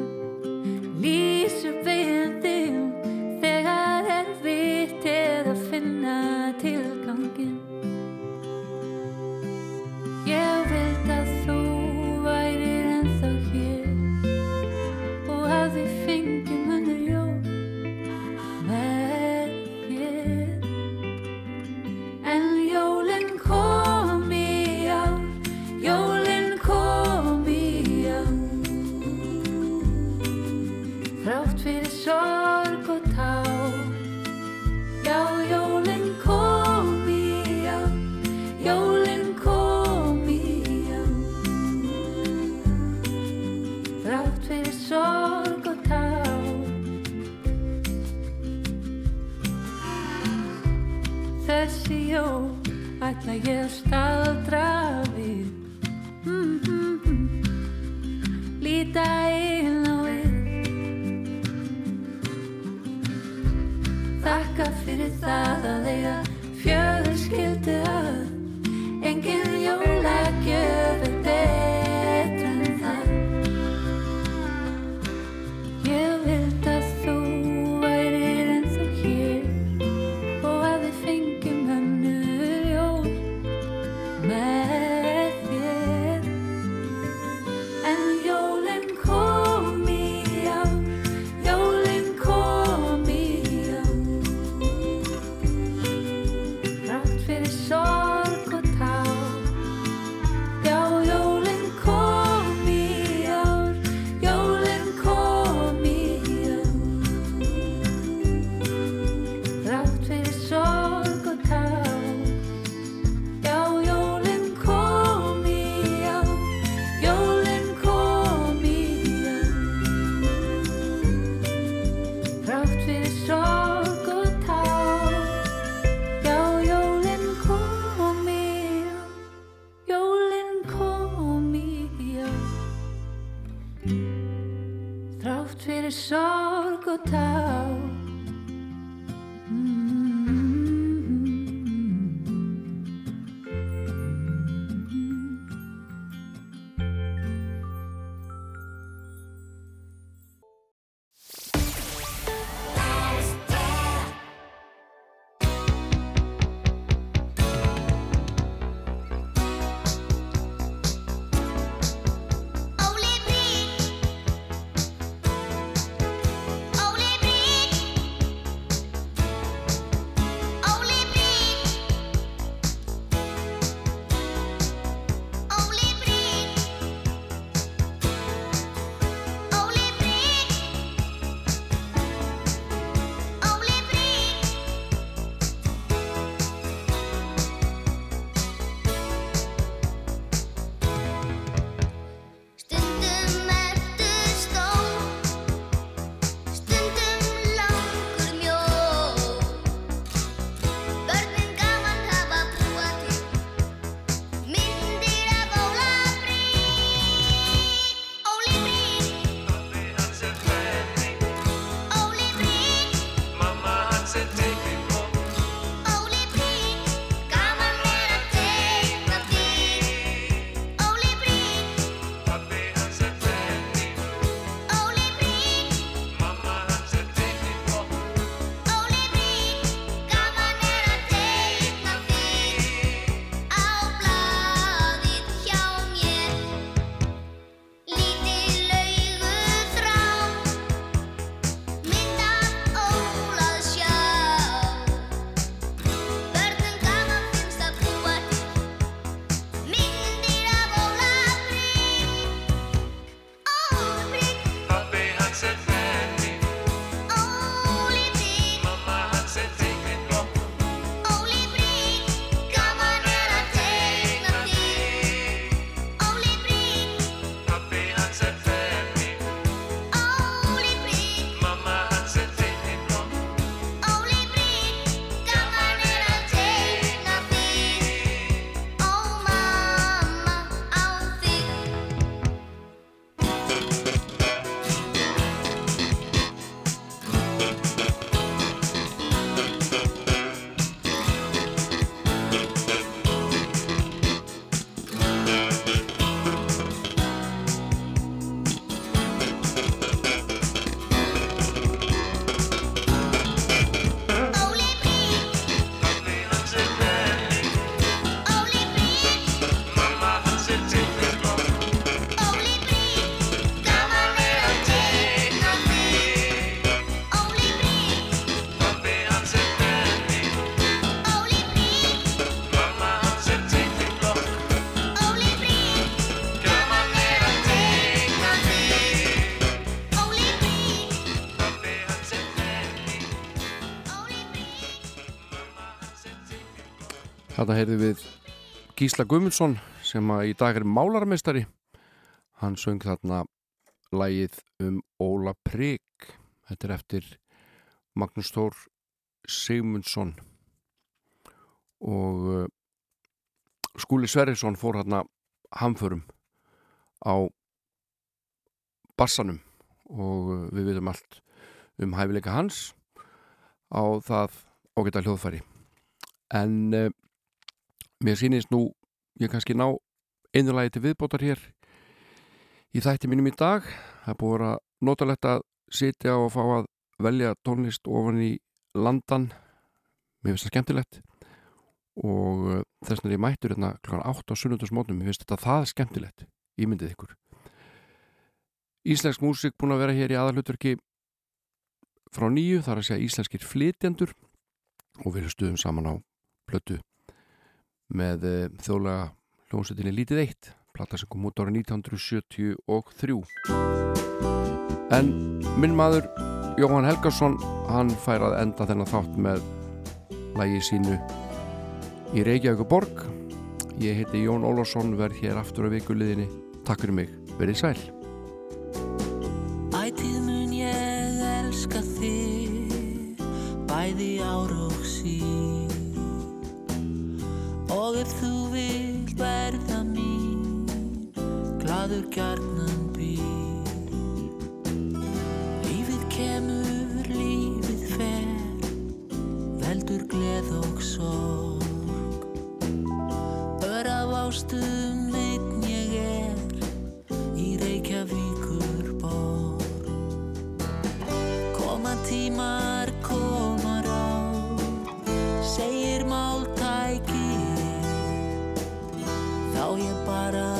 [SPEAKER 1] Heyrðum við Gísla Gumundsson sem að í dag er málarmestari. Hann söng þarna lægið um Óla Prygg. Þetta er eftir Magnús Þór Sigmundsson og uh, Skúli Sverrisson fór hérna hamförum á bassanum og uh, við veitum allt um hæfileika hans á það ágæta hljóðfæri en uh, mér sýnist nú ég kannski ná einu lagi til viðbótar hér í þætti mínum í dag. Það er búið að notalegt að sitja og fá að velja tónlist ofan í landan. Mér finnst það skemmtilegt og uh, þess vegna er ég mættur hérna kl. 8 á sunnundasmótum, mér finnst þetta það skemmtilegt ímyndið ykkur. Íslensk músík búin að vera hér í aðalutverki frá nýju, þar að segja íslenskir flytjendur og við stuðum saman á plötu með uh, þjóðlega hljómsveitinni Lítið Eitt plata sem kom út ára 1973 en minn maður Jóhann Helgarsson hann fær að enda þennan þátt með lægi sínu í Reykjavík borg ég heiti Jón Ólásson verð hér aftur á vikuliðinni takk fyrir mig, verið sæl.
[SPEAKER 11] Ætið mun ég elska þig Bæði ár og ef þú vilt verða mín Gladur gjarnan býr. Lífið kemur, lífið fer Veldur gleð og sorg. Ör af Þá